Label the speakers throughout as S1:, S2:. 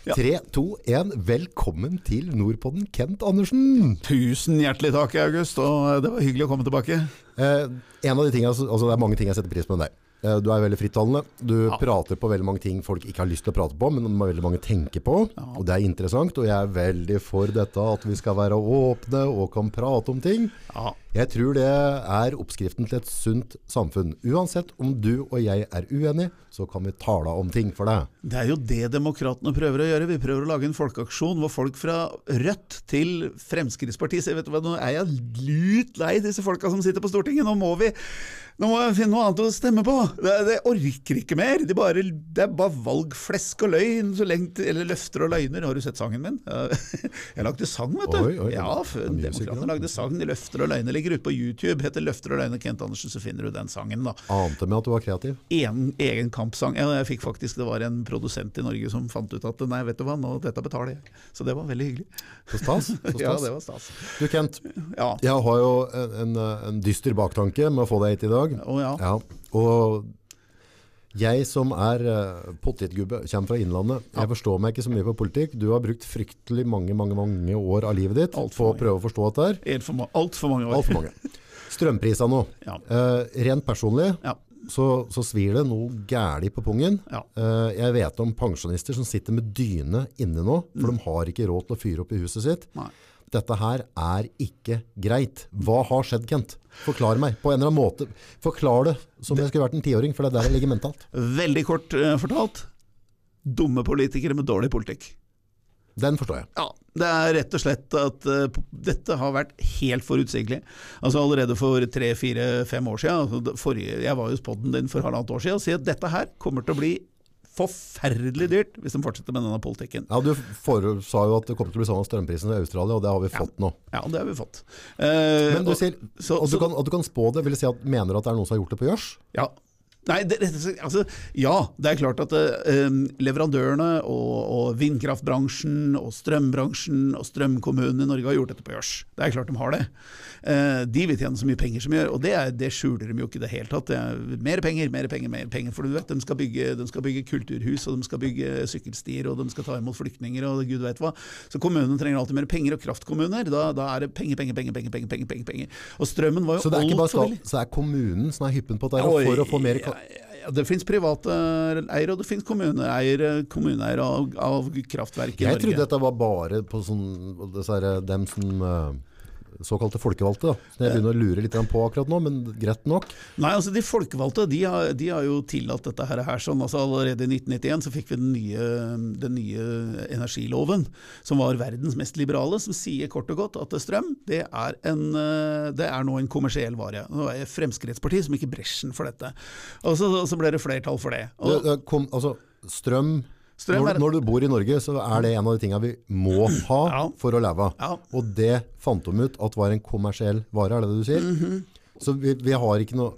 S1: Tre, to, én. Velkommen til Nordpodden, Kent Andersen.
S2: Tusen hjertelig takk, August, og det var hyggelig å komme tilbake.
S1: Eh, en av de tingene, altså Det er mange ting jeg setter pris på med deg. Eh, Du er veldig frittalende. Du
S2: Ja.
S1: prater på veldig mange ting folk ikke har lyst til å prate på, men veldig mange tenker på. Og det er interessant, og jeg er veldig for dette at vi skal være åpne og kan prate om ting.
S2: Ja.
S1: Jeg tror det er oppskriften til et sunt samfunn. Uansett om du og jeg er uenige, så kan vi tale om ting for deg.
S2: Det er jo det demokratene prøver å gjøre. Vi prøver å lage en folkeaksjon hvor folk fra Rødt til Fremskrittspartiet sier vet du hva, nå er jeg lut lei disse folka som sitter på Stortinget. Nå må vi nå må jeg finne noe annet å stemme på. Det, det orker ikke mer. De bare, det er bare valg, flesk og løgn, så lengt, eller løfter og løgner. Har du sett sangen min? Jeg lagde sang, vet du.
S1: Oi, oi,
S2: ja, Demokratene lagde sang. De løfter og løgner ligger ute på YouTube. Heter Løfter og løgner Kent Andersen, så finner du den sangen, da
S1: Ante med at du var kreativ.
S2: en egen kampsang. Jeg fikk faktisk, Det var en produsent i Norge som fant ut at nei, vet du hva, nå, dette betaler jeg. Så det var veldig hyggelig.
S1: Så stas. Så stas.
S2: Ja, det var stas.
S1: Du Kent,
S2: Ja.
S1: jeg har jo en, en, en dyster baktanke med å få deg hit i dag.
S2: Å ja.
S1: Ja, og jeg som er uh, potetgubbe, kommer fra Innlandet, jeg forstår meg ikke så mye på politikk. Du har brukt fryktelig mange, mange, mange år av livet ditt
S2: Alt
S1: på
S2: for
S1: å prøve å forstå dette her.
S2: Altfor ma alt for mange år.
S1: Alt for mange. Strømpriser nå.
S2: Ja.
S1: Uh, rent personlig
S2: Ja.
S1: så, så svir det noe gærlig på pungen.
S2: Ja.
S1: Eh, jeg vet om pensjonister som sitter med dyne inne nå, for de har ikke råd til å fyre opp i huset sitt.
S2: Nei.
S1: Dette her er ikke greit. Hva har skjedd, Kent? Forklar meg, på en eller annen måte. Forklar det som om jeg skulle vært en tiåring, for det er der jeg ligger mentalt.
S2: Veldig kort eh, fortalt. Dumme politikere med dårlig politikk.
S1: Den forstår jeg.
S2: Ja, Det er rett og slett at uh, dette har vært helt forutsigelig. Altså Allerede for tre, fire, fem år siden, altså forrige, jeg var jo spådden din for halvannet år siden, og sier at dette her kommer til å bli forferdelig dyrt hvis de fortsetter med denne politikken.
S1: Ja, Du sa jo at det kommer til å bli sånn av strømprisen i Australia, og det har vi fått nå.
S2: Ja, det har vi fått. Eh,
S1: Men du
S2: og-
S1: sier
S2: så-
S1: at du, kan, at du kan spå det, vil si at mener at det er noen som har gjort det på gjørs?
S2: Ja. Nei, det, altså, ja, det er klart at eh, leverandørene og, og vindkraftbransjen og strømbransjen og strømkommunene i Norge har gjort dette på gjørs. Det er klart de har det. Eh, de vil tjene så mye penger som de gjør, og det, er, det skjuler de jo ikke i det hele tatt. Det er mer penger, mer penger, mer penger. For du vet, de skal, bygge, de skal bygge kulturhus, og de skal bygge sykkelstier, og de skal ta imot flyktninger, og gud vet hva. Så kommunene trenger alltid mer penger, og kraftkommuner, da, da er det penger, penger, penger, penger, penger, penger, penger, penger. Og strømmen var jo
S1: Så det er ikke bare
S2: altfor
S1: stat, så er kommunen som er hyppen på dette for å få mer
S2: ja, ja, Det finnes private eiere, og det finnes kommuneeiere, kommuneeier av, av kraftverk i
S1: Jeg
S2: Norge.
S1: trodde dette var bare på sånn, disse dem som eh, såkalte folkevalgte. Da. Så jeg begynner å lure litt på akkurat nå, men greit nok.
S2: Nei, altså De folkevalgte de har, de har jo tillatt dette her, her sånn. altså Allerede i 1991 så fikk vi den nye, den nye energiloven, som var verdens mest liberale, som sier kort og godt at strøm det er, en, eh, det er nå en kommersiell vare. Nå er det Fremskrittspartiet som gikk i bresjen for dette. Og så, så ble det flertall for det.
S1: Det,
S2: Og,
S1: det kom, altså, Strøm når, når du bor i Norge, så er det en av de tingene vi må ha
S2: Ja.
S1: for å leve.
S2: Ja.
S1: Og det fant de ut at var en kommersiell vare, er det det du sier?
S2: Mhm.
S1: Så vi, vi har ikke noe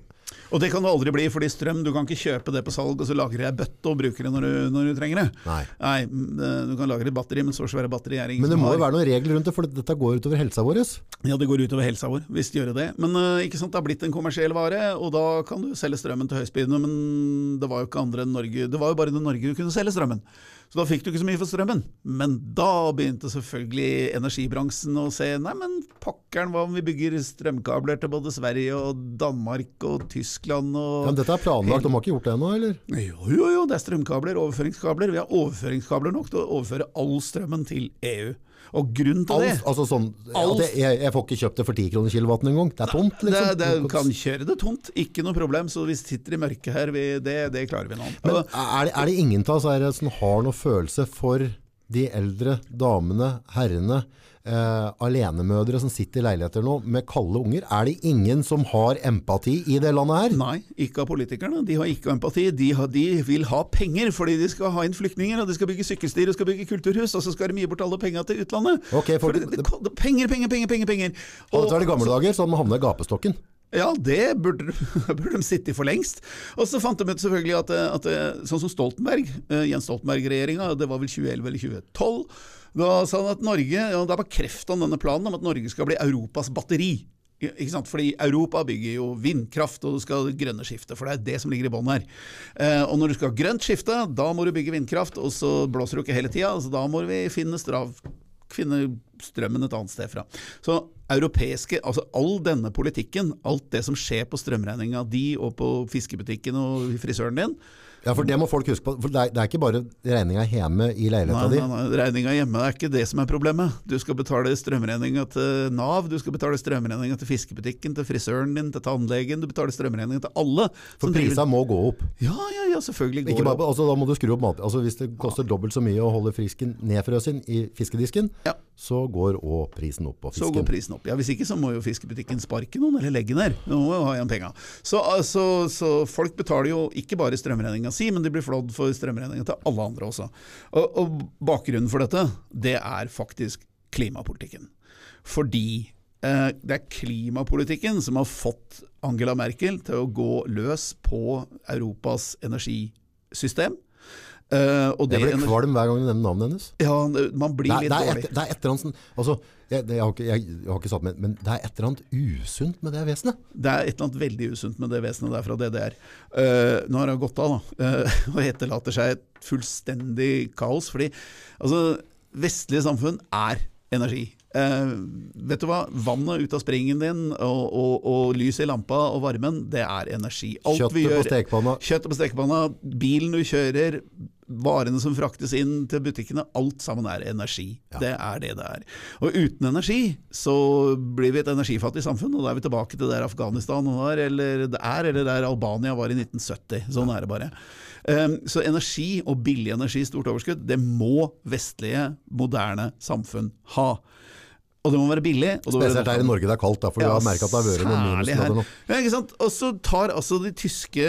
S2: Og det kan det aldri bli, fordi strøm, du kan ikke kjøpe det på salg og så lagrer jeg bøtte og bruker det når du, når du trenger det.
S1: Nei.
S2: Nei. Du kan lagre et batteri, men så svære batteri er ingen
S1: Men det må jo være noen regler rundt det, for dette går utover helsa vår.
S2: Ja, det går utover helsa vår, hvis det gjør det. Men eh, ikke sant, det har blitt en kommersiell vare, og da kan du selge strømmen til høyspydende, men det var jo ikke andre enn Norge. Det var jo bare i Norge du kunne selge strømmen. Så da fikk du ikke så mye for strømmen. Men da begynte selvfølgelig energibransjen å se nei, men pokkeren, hva om vi bygger strømkabler til både Sverige og Danmark og Tyskland og
S1: Men dette er planlagt, de har ikke gjort det ennå, eller?
S2: Jo, jo, jo, det er strømkabler, overføringskabler. Vi har overføringskabler nok til å overføre all strømmen til EU. Og grunnen til det
S1: Alt, altså sånn, at jeg, jeg får ikke kjøpt det for 10 kroner kilowatten engang. Det er tomt, liksom.
S2: det, det kan kjøre det tomt, ikke noe problem. Så vi sitter i mørket her, vi, det, det klarer vi nå.
S1: Men er det, er det ingen av oss som har noe følelse for de eldre damene, herrene, eh, alenemødre som sitter i leiligheter nå med kalde unger? Er det ingen som har empati i det landet her?
S2: Nei, ikke av politikerne. De har ikke empati. De, har, de vil ha penger fordi de skal ha inn flyktninger, og de skal bygge sykkelstier og skal bygge kulturhus, og så skal de gi bort alle penga til utlandet.
S1: Okay, for
S2: for
S1: det-
S2: det, det, penger, penger, penger, penger! penger.
S1: Og dette er det gamle dager, så hadde man havnet i gapestokken.
S2: Ja, det burde, burde de sitte i for lengst. Og så fant de ut selvfølgelig at, at sånn som Stoltenberg, eh, Jens Stoltenberg-regjeringa, det var vel 2011 eller 2012, da sa han at Norge, ja, da bekrefta han denne planen om at Norge skal bli Europas batteri Ikke sant? Fordi Europa bygger jo vindkraft, og du skal grønne skifte, for det er det som ligger i bånn her. Eh, og når du skal ha grønt skifte, da må du bygge vindkraft, og så blåser du ikke hele tida, så da må vi finne, strav, finne strømmen et annet sted fra. Så europeiske, altså all denne politikken, alt det som skjer på strømregninga di og på fiskebutikken og frisøren din,
S1: Ja, for det må folk huske på. For det er, det er ikke bare regninga hjemme i leiligheta di.
S2: regninga hjemme er ikke det som er problemet. Du skal betale strømregninga til Nav, du skal betale strømregninga til fiskebutikken, til frisøren din, til tannlegen. Du betaler strømregninga til alle.
S1: For prisa må gå opp.
S2: Ja, ja, ja, selvfølgelig
S1: Ikke bare, altså, da må du skru opp mat. Altså, hvis det koster dobbelt så mye å holde frisken nedfrøsen i fiskedisken,
S2: Ja.
S1: så går òg prisen opp på
S2: Så går prisen opp. Ja, Hvis ikke så må jo fiskebutikken sparke noen, eller legge ned. Nå må jo ha igjen penga. Så, altså, så folk betaler jo ikke bare strømregninga si, men de blir flådd for strømregningen til alle andre også. Og, og bakgrunnen for dette, det er faktisk klimapolitikken. Fordi eh, det er klimapolitikken som har fått Angela Merkel til å gå løs på Europas energisystem. Eh,
S1: Jeg blir kvalm hver gang du nevner navnet hennes.
S2: Ja, man blir
S1: Det
S2: litt
S1: det, er
S2: dårlig.
S1: et, det er et eller annet sånn altså, jeg, det, jeg, har ikke, jeg, jeg har ikke satt med Men det er et eller annet usunt med det vesenet.
S2: Det er et eller annet veldig usunt med det vesenet der fra DDR. Uh, nå har hun gått av, da, uh, og etterlater seg et fullstendig kaos. Fordi altså, vestlige samfunn er energi. Uh, vet du hva? Vannet ut av springen din, og, og, og lyset i lampa og varmen, det er energi. Alt vi
S1: Kjøttet på
S2: gjør-
S1: stekepanna.
S2: Kjøttet på stekepanna, bilen du kjører, varene som fraktes inn til butikkene, alt sammen er energi. Det er det det er. Og uten energi så blir vi et energifattig samfunn, og da er vi tilbake til der Afghanistan var, eller det er, eller der Albania var i 1970. Sånn er det bare. Um, så energi, og billig energi, stort overskudd, det må vestlige, moderne samfunn ha. Og det må være billig. Og det
S1: Spesielt her i Norge det er kaldt, da, for du har merka at det har vært noen minusgrader nå.
S2: Ja, ikke sant? Og så tar altså de tyske,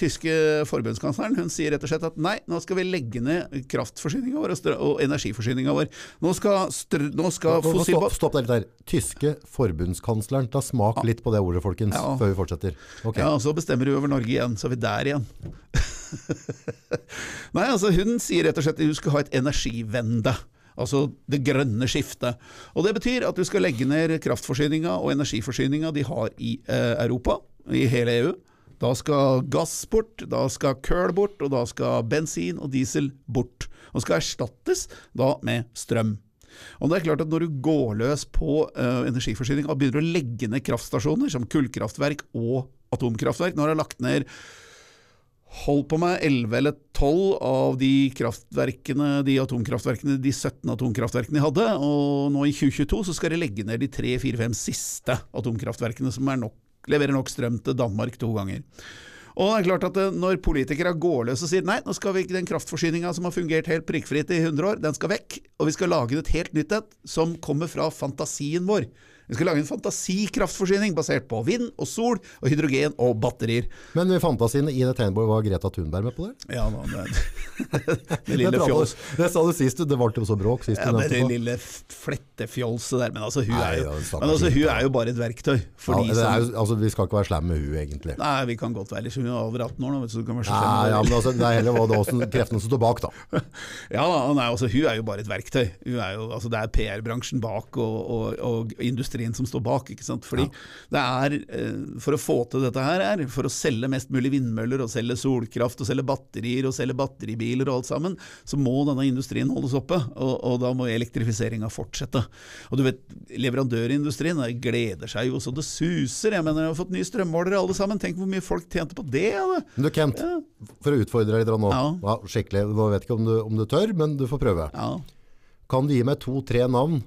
S2: tyske forbundskansleren Hun sier rett og slett at nei, nå skal vi legge ned kraftforsyninga vår og, og energiforsyninga vår. Nå skal, str nå skal
S1: nå,
S2: nå.
S1: Stopp, stopp der litt der. Tyske forbundskansleren. Ta smak litt på det ordet, folkens,
S2: Ja.
S1: før vi fortsetter. Okay.
S2: Ja, og så bestemmer hun over Norge igjen, så er vi der igjen. Nei, altså hun sier rett og slett at hun skal ha et energivende. Altså det grønne skiftet. Og Det betyr at du skal legge ned kraftforsyninga og energiforsyninga de har i eh, Europa, i hele EU. Da skal gass bort, da skal kull bort, og da skal bensin og diesel bort. Og skal erstattes da med strøm. Og det er klart at Når du går løs på uh, energiforsyning og begynner å legge ned kraftstasjoner som kullkraftverk og atomkraftverk Nå har jeg lagt ned Hold på meg 11 eller 12 av de kraftverkene, de atomkraftverkene, de 17 atomkraftverkene de hadde, og nå i 2022 så skal de legge ned de 3-4-5 siste atomkraftverkene som nok, leverer nok strøm til Danmark to ganger. Og det er klart at eh, Når politikere går løs og sier nei, nå skal vi ikke den kraftforsyninga som har fungert helt prikkfritt i 100 år, den skal vekk, og vi skal lage et helt nytt et som kommer fra fantasien vår. Vi skal lage en fantasikraftforsyning basert på vind og sol og hydrogen og batterier.
S1: Men i fantasiene i det Tegnborg var Greta Thunberg med på det?
S2: Ja, da, det, det
S1: Det,
S2: lille fjols.
S1: det sa du sist, det ble jo så bråk sist
S2: Ja,
S1: du
S2: det,
S1: nevnte
S2: det
S1: på.
S2: lille flettefjolset der. Men altså, hun
S1: Nei,
S2: er jo, men altså, hun er jo bare et verktøy. For
S1: Ja, er altså, vi skal ikke være slemme med hun egentlig.
S2: Nei, vi kan godt være litt Hun er over 18 år nå, vet du, så du kan være så
S1: Nei,
S2: slem med
S1: ja,
S2: det.
S1: men altså, det er heller hva det også kreftene som står bak, da.
S2: Ja, nei, altså, hun er jo bare et verktøy. Er jo, altså, det er PR-bransjen bak og, og, og industrien som står bak. ikke sant? Fordi det er, eh, For å få til dette her, er, for å selge mest mulig vindmøller, og selge solkraft, og selge batterier, og selge batteribiler og alt sammen, så må denne industrien holdes oppe. Og, og da må elektrifiseringa fortsette. Og du vet, Leverandørindustrien gleder seg jo så det suser. Jeg mener, jeg har fått nye strømmålere alle sammen. Tenk hvor mye folk tjente på det.
S1: Eller? du, Kent, for å utfordre deg litt nå.
S2: Ja.
S1: Ja, skikkelig. Nå vet jeg ikke om du, om du tør, men du får prøve.
S2: Ja.
S1: Kan du gi meg to-tre navn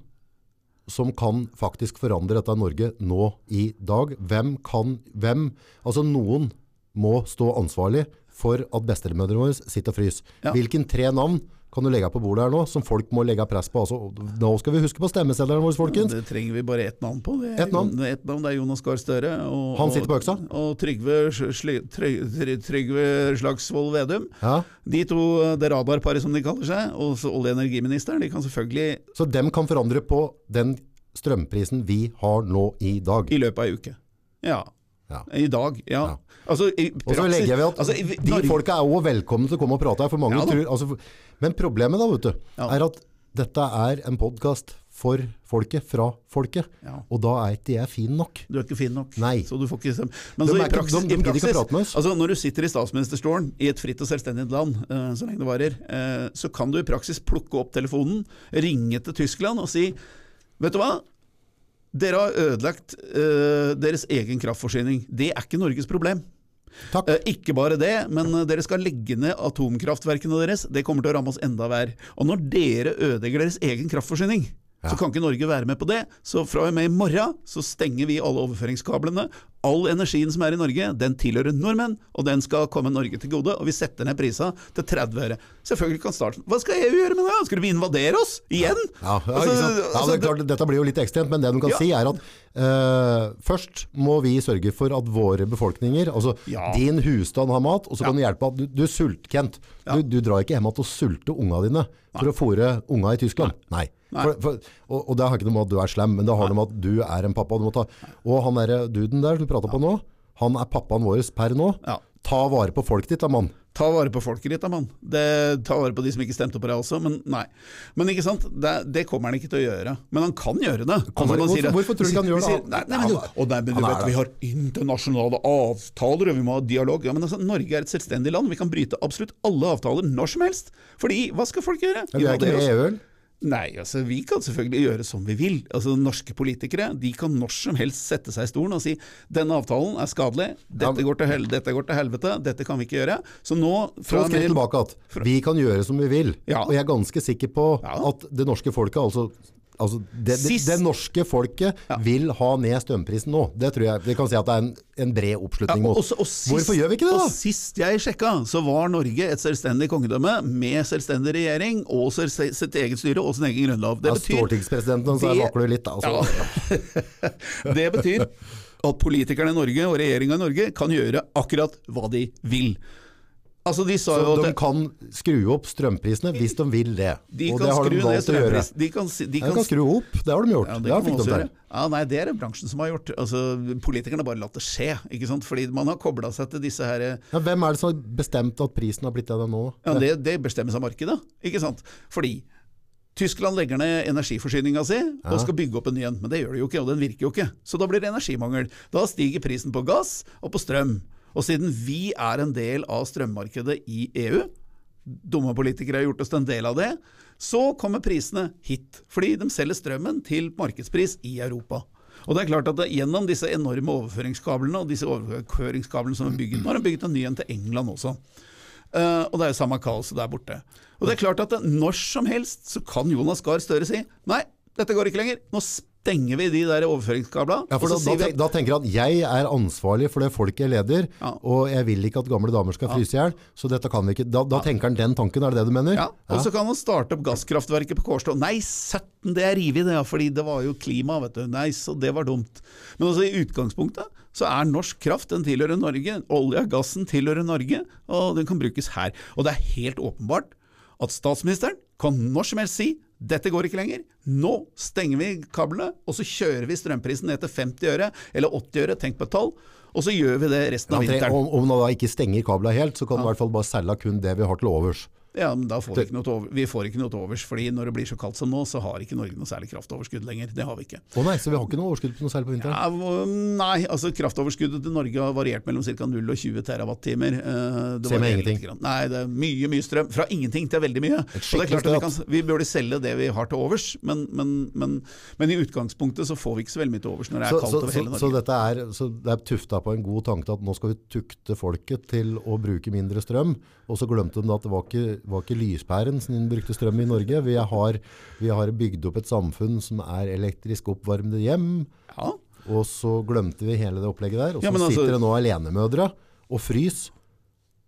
S1: som kan faktisk forandre dette Norge nå i dag? Hvem kan, hvem, altså noen må stå ansvarlig for at bestemødrene våre sitter og fryser.
S2: Ja.
S1: Hvilken tre navn kan du legge på bordet her nå, som folk må legge press på? Altså, nå skal vi huske på stemmesedlerne våre, folkens.
S2: Det trenger vi bare ett navn på. Det er,
S1: Ett navn?
S2: er navn, det er Jonas Gahr Støre. Og,
S1: Han sitter på øksa?
S2: Og, og Trygve, Sli- Tryg- Trygve Slagsvold Vedum.
S1: Ja.
S2: De to, det radarparet som de kaller seg, og så olje- og energiministeren, de kan selvfølgelig
S1: Så dem kan forandre på den strømprisen vi har nå i dag.
S2: i løpet av ei uke. Ja.
S1: Ja.
S2: I dag, ja. Altså, i
S1: Og så legger vi at
S2: altså, i-
S1: de
S2: Norge-
S1: folka er òg velkomne til å komme og prate her, for mange tror altså, Men problemet da, vet du, er at dette er en podkast for folket, fra folket.
S2: Ja.
S1: Og da er ikke jeg fin nok.
S2: Du er ikke fin nok.
S1: Nei.
S2: Så du får ikke. Men
S1: De
S2: så i
S1: ikke-
S2: praksis,
S1: de- de
S2: i praksis altså Når du sitter i statsministerstolen i et fritt og selvstendig land, uh, så lenge det varer, uh, så kan du i praksis plukke opp telefonen, ringe til Tyskland og si Vet du hva? Dere har ødelagt uh, deres egen kraftforsyning. Det er ikke Norges problem.
S1: Takk.
S2: Uh, ikke bare det, men eh, dere skal legge ned atomkraftverkene deres. Det kommer til å ramme oss enda verre. Og når dere ødelegger deres egen kraftforsyning, så kan ikke Norge være med på det. Så fra og med i morgen så stenger vi alle overføringskablene. All energien som er i Norge, den tilhører nordmenn, og den skal komme Norge til gode. Og vi setter ned prisa til 30 øre. Selvfølgelig kan starte. Hva skal EU gjøre med det? Skal de invadere oss? Igjen?
S1: Ja, ja,
S2: Altså,
S1: ja
S2: altså,
S1: det er klart, Dette blir jo litt ekstremt, men det de kan
S2: Ja.
S1: si er at uh, først må vi sørge for at våre befolkninger, altså
S2: Ja.
S1: din husstand har mat, og så kan du hjelpe at du, du sult, Kent. Du, du drar ikke hjem igjen og sulter unga dine for å fôre unga i Tyskland. Nei. For, for, og, og det har ikke noe med at du er slem, men det har noe med at du er en pappa. Ta, og han derre duden der du prater på nå, han er pappaen vår per nå.
S2: Ja.
S1: Ta vare på folket ditt da, mann.
S2: Ta vare på folket ditt, da, mann. Det- Ta vare på de som ikke stemte på deg også, men nei. Men ikke sant, det, det kommer han ikke til å gjøre. Men han kan gjøre det. Altså,
S1: hvorfor-
S2: sier
S1: hvorfor tror du ikke han gjør det?
S2: sier- Nei, nei, men,
S1: Han-
S2: og nei, men du vet, vi har internasjonale avtaler, og vi må ha dialog. Ja, men altså, Norge er et selvstendig land. Vi kan bryte absolutt alle avtaler når som helst. Fordi, hva skal folk gjøre?
S1: Ja, vi er ikke med i EU, vel?
S2: Nei, altså vi kan selvfølgelig gjøre som vi vil. Altså Norske politikere de kan når som helst sette seg i stolen og si denne avtalen er skadelig, dette, går, til hel dette går til helvete, dette kan vi ikke gjøre. Så nå fra med-
S1: tilbake at vi kan gjøre som vi vil.
S2: Ja.
S1: Og jeg er ganske sikker på
S2: Ja.
S1: at det norske folket, altså, altså det, det, det norske folket vil ha ned strømprisen nå. Det tror jeg, vi kan si at det er en, en bred oppslutning
S2: Ja,
S1: mot.
S2: og og sist-
S1: Hvorfor gjør vi ikke det da?
S2: Og Sist jeg sjekka, så var Norge et selvstendig kongedømme med selvstendig regjering og sitt eget styre og sin egen grunnlov. Det
S1: Ja,
S2: betyr,
S1: Stortingspresidenten, så
S2: det-
S1: vakler du litt. Altså.
S2: det betyr at politikerne i Norge og regjeringa i Norge kan gjøre akkurat hva de vil. Altså De sa
S1: Så de
S2: at
S1: kan skru opp strømprisene hvis de vil det.
S2: de
S1: og det har de valgt å gjøre.
S2: De kan, de kan
S1: de kan skru opp, det har de gjort.
S2: Ja,
S1: det,
S2: det
S1: har de
S2: gjøre. Ja, nei, det er det bransjen som har gjort. Altså, politikerne bare latt det skje. ikke sant? Fordi man har kobla seg til disse her
S1: Ja, hvem er det som har bestemt at prisen har blitt det den nå?
S2: Ja, det, det bestemmes av markedet, ikke sant? Fordi Tyskland legger ned energiforsyninga si og skal bygge opp en ny en, men det gjør det jo ikke, og den virker jo ikke. Så da blir det energimangel. Da stiger prisen på gass og på strøm. Og siden vi er en del av strømmarkedet i EU, dumme politikere har gjort oss en del av det, så kommer prisene hit. Fordi de selger strømmen til markedspris i Europa. Og det er klart at det, Gjennom disse enorme overføringskablene og disse overføringskablene som er bygget Nå har de bygget en ny en til England også. Uh, og det er jo samme kaoset der borte. Og det er klart at når som helst så kan Jonas Gahr Støre si nei, dette går ikke lenger. Nå stenger vi de der overføringskablene.
S1: Ja, for da, da, da tenker han at jeg er ansvarlig for det folket jeg leder,
S2: Ja.
S1: og jeg vil ikke at gamle damer skal fryse i hjel, så dette kan vi ikke. Da, da tenker han den tanken, er det det du mener?
S2: Ja, og så kan han starte opp gasskraftverket på Kårstø. Nei, 17, det er revet det, ja, fordi det var jo klima, vet du. Nei, så det var dumt. Men altså i utgangspunktet så er norsk kraft, den tilhører Norge. Olja, gassen tilhører Norge, og den kan brukes her. Og det er helt åpenbart at statsministeren kan når som helst si dette går ikke lenger. Nå stenger vi kablene, og så kjører vi strømprisen ned til 50 øre, eller 80 øre, tenk på et tall. Og så gjør vi det resten av vinteren.
S1: om, om man da ikke stenger kabla helt, så kan han i hvert fall bare selge kun det vi har til overs.
S2: Ja, men da får vi, ikke noe over, vi får ikke noe til overs, fordi når det blir så kaldt som nå, så har ikke Norge noe særlig kraftoverskudd lenger. Det har vi ikke.
S1: Å nei, så vi har ikke noe overskudd på noe særlig på vinteren?
S2: Ja, nei, altså kraftoverskuddet til Norge har variert mellom ca. 0 og 20 terawattimer. Eh, det
S1: Se med ingenting.
S2: grann. Nei, det er mye, mye strøm. Fra ingenting til veldig mye. Og det er klart at vi, kan, vi burde selge det vi har til overs, men, men, men, men i utgangspunktet så får vi ikke så veldig mye til overs når det er
S1: Så,
S2: kaldt
S1: så,
S2: over
S1: hele
S2: hele
S1: så
S2: Norge.
S1: dette er, så det er tufta på en god tanke at nå skal vi tukte folket til å bruke mindre strøm, og så glemte de at det var ikke, var ikke lyspæren som brukte strøm i Norge. Vi har, vi har bygd opp et samfunn som er elektrisk oppvarmede hjem,
S2: Ja,
S1: og så glemte vi hele det opplegget der. Og så
S2: Ja, altså-
S1: sitter det nå alenemødre og frys.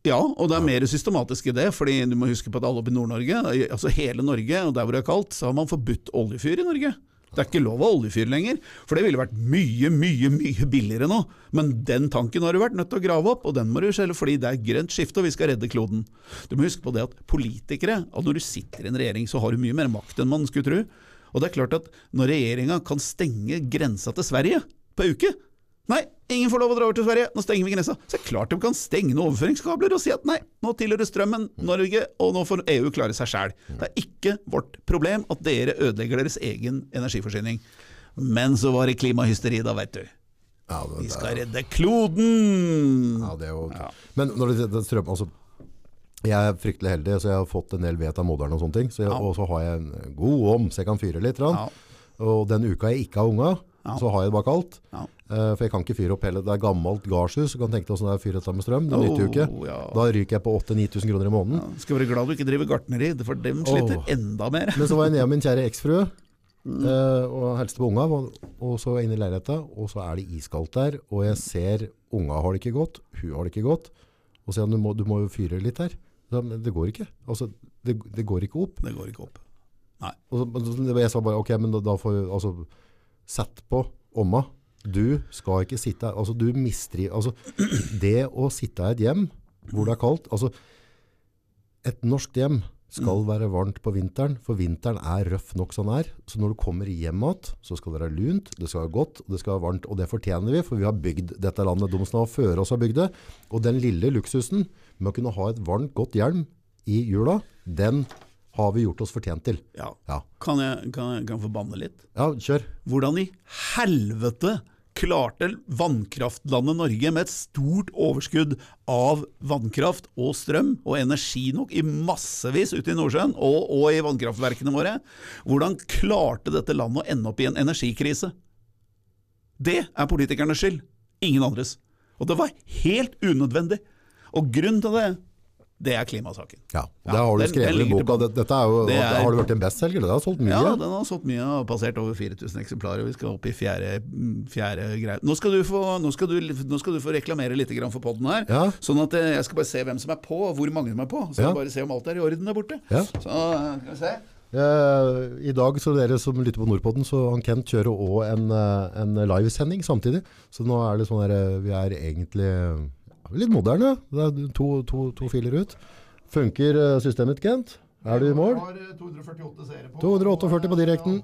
S2: Ja, og det er mer systematisk i det. fordi du må huske på at alle oppe i Nord-Norge, altså hele Norge, og der hvor det er kaldt, så har man forbudt oljefyr i Norge. Det er ikke lov å ha oljefyr lenger, for det ville vært mye, mye mye billigere nå. Men den tanken har du vært nødt til å grave opp, og den må du skjelle fordi det er grønt skifte, og vi skal redde kloden. Du må huske på det at politikere, at når du sitter i en regjering, så har du mye mer makt enn man skulle tro. Og det er klart at når regjeringa kan stenge grensa til Sverige på uke, Nei, ingen får lov å dra over til Sverige, nå stenger vi grensa. Så det er klart de kan stenge noen overføringskabler og si at nei, nå tilhører strømmen Norge, og nå får EU klare seg sjæl. Det er ikke vårt problem at dere ødelegger deres egen energiforsyning. Men så var det klimahysteri da, veit du.
S1: Ja, det,
S2: Vi skal redde kloden!
S1: ja, det er jo
S2: Ja.
S1: Men når det, det strøm, altså, jeg er fryktelig heldig, så jeg har fått en del ved av moderen og sånne ting. Så jeg,
S2: Ja.
S1: Og så har jeg en god om, så jeg kan fyre litt.
S2: Ja.
S1: Og den uka jeg ikke har unga,
S2: Ja.
S1: så har jeg det bak alt.
S2: Ja.
S1: Uh, for jeg kan ikke fyre opp hele, det er gammelt gardshus, Du kan tenke deg åssen det er å fyre dette med strøm. Det nytter jo ikke.
S2: Ja.
S1: Da ryker jeg på 8000-9000 kroner i måneden.
S2: Ja, skal være glad du ikke driver gartneri, for dem sliter
S1: oh.
S2: enda mer.
S1: Men så var jeg nede med min kjære eksfrue eh, og hilste på unga, og, og så inn i leiligheta, og så er det iskaldt der, og jeg ser unga har det ikke godt, hun har det ikke godt, og så sier han, du må, du må jo fyre litt her. Men det går ikke. Altså, det, det går ikke opp.
S2: Det går ikke opp.
S1: Og så, jeg sa bare, ok, men da, da får altså, sett på omma. Du skal ikke sitte, altså du mistri, altså det å sitte i et hjem hvor det er kaldt, altså et norsk hjem skal være varmt på vinteren, for vinteren er røff nok som den er. Så når du kommer hjem igjen, så skal det være lunt, det skal være godt, og det skal være varmt. Og det fortjener vi, for vi har bygd dette landet. De som har før oss har bygd det. Og den lille luksusen med å kunne ha et varmt, godt hjelm i jula, den har vi gjort oss fortjent til.
S2: Ja.
S1: Ja,
S2: Kan jeg, kan jeg kan få banne litt?
S1: ja kjør.
S2: Hvordan i helvete klarte vannkraftlandet Norge med et stort overskudd av vannkraft og strøm og energi nok i massevis ute i Nordsjøen og, og i vannkraftverkene våre, hvordan klarte dette landet å ende opp i en energikrise? Det er politikernes skyld, ingen andres. Og det var helt unødvendig. Og grunnen til det, det er klimasaken.
S1: Ja, det har du skrevet i boka. Dette er jo,
S2: Det er-
S1: Har det vært en bestselger? Det har solgt mye.
S2: Ja, den har solgt mye og passert over 4000 eksemplarer. Vi skal opp i fjerde, fjerde greie. Nå du nå, nå skal du få reklamere litt for podden her.
S1: Ja.
S2: Sånn at eh, jeg skal bare se hvem som er på, og hvor mange som er på. Så
S1: Ja.
S2: jeg bare se om alt er i orden der borte.
S1: Ja.
S2: Så skal vi se.
S1: Eh, I dag, så dere som lytter på Nordpodden, så han Kent kjører også en, eh, en livesending samtidig. Så nå er det sånn der, vi er egentlig litt moderne. Det er to, to, to filer ut. Funker eh, systemet, Kent? Er du i mål?
S2: har 248 seere på.
S1: 248 på direkten.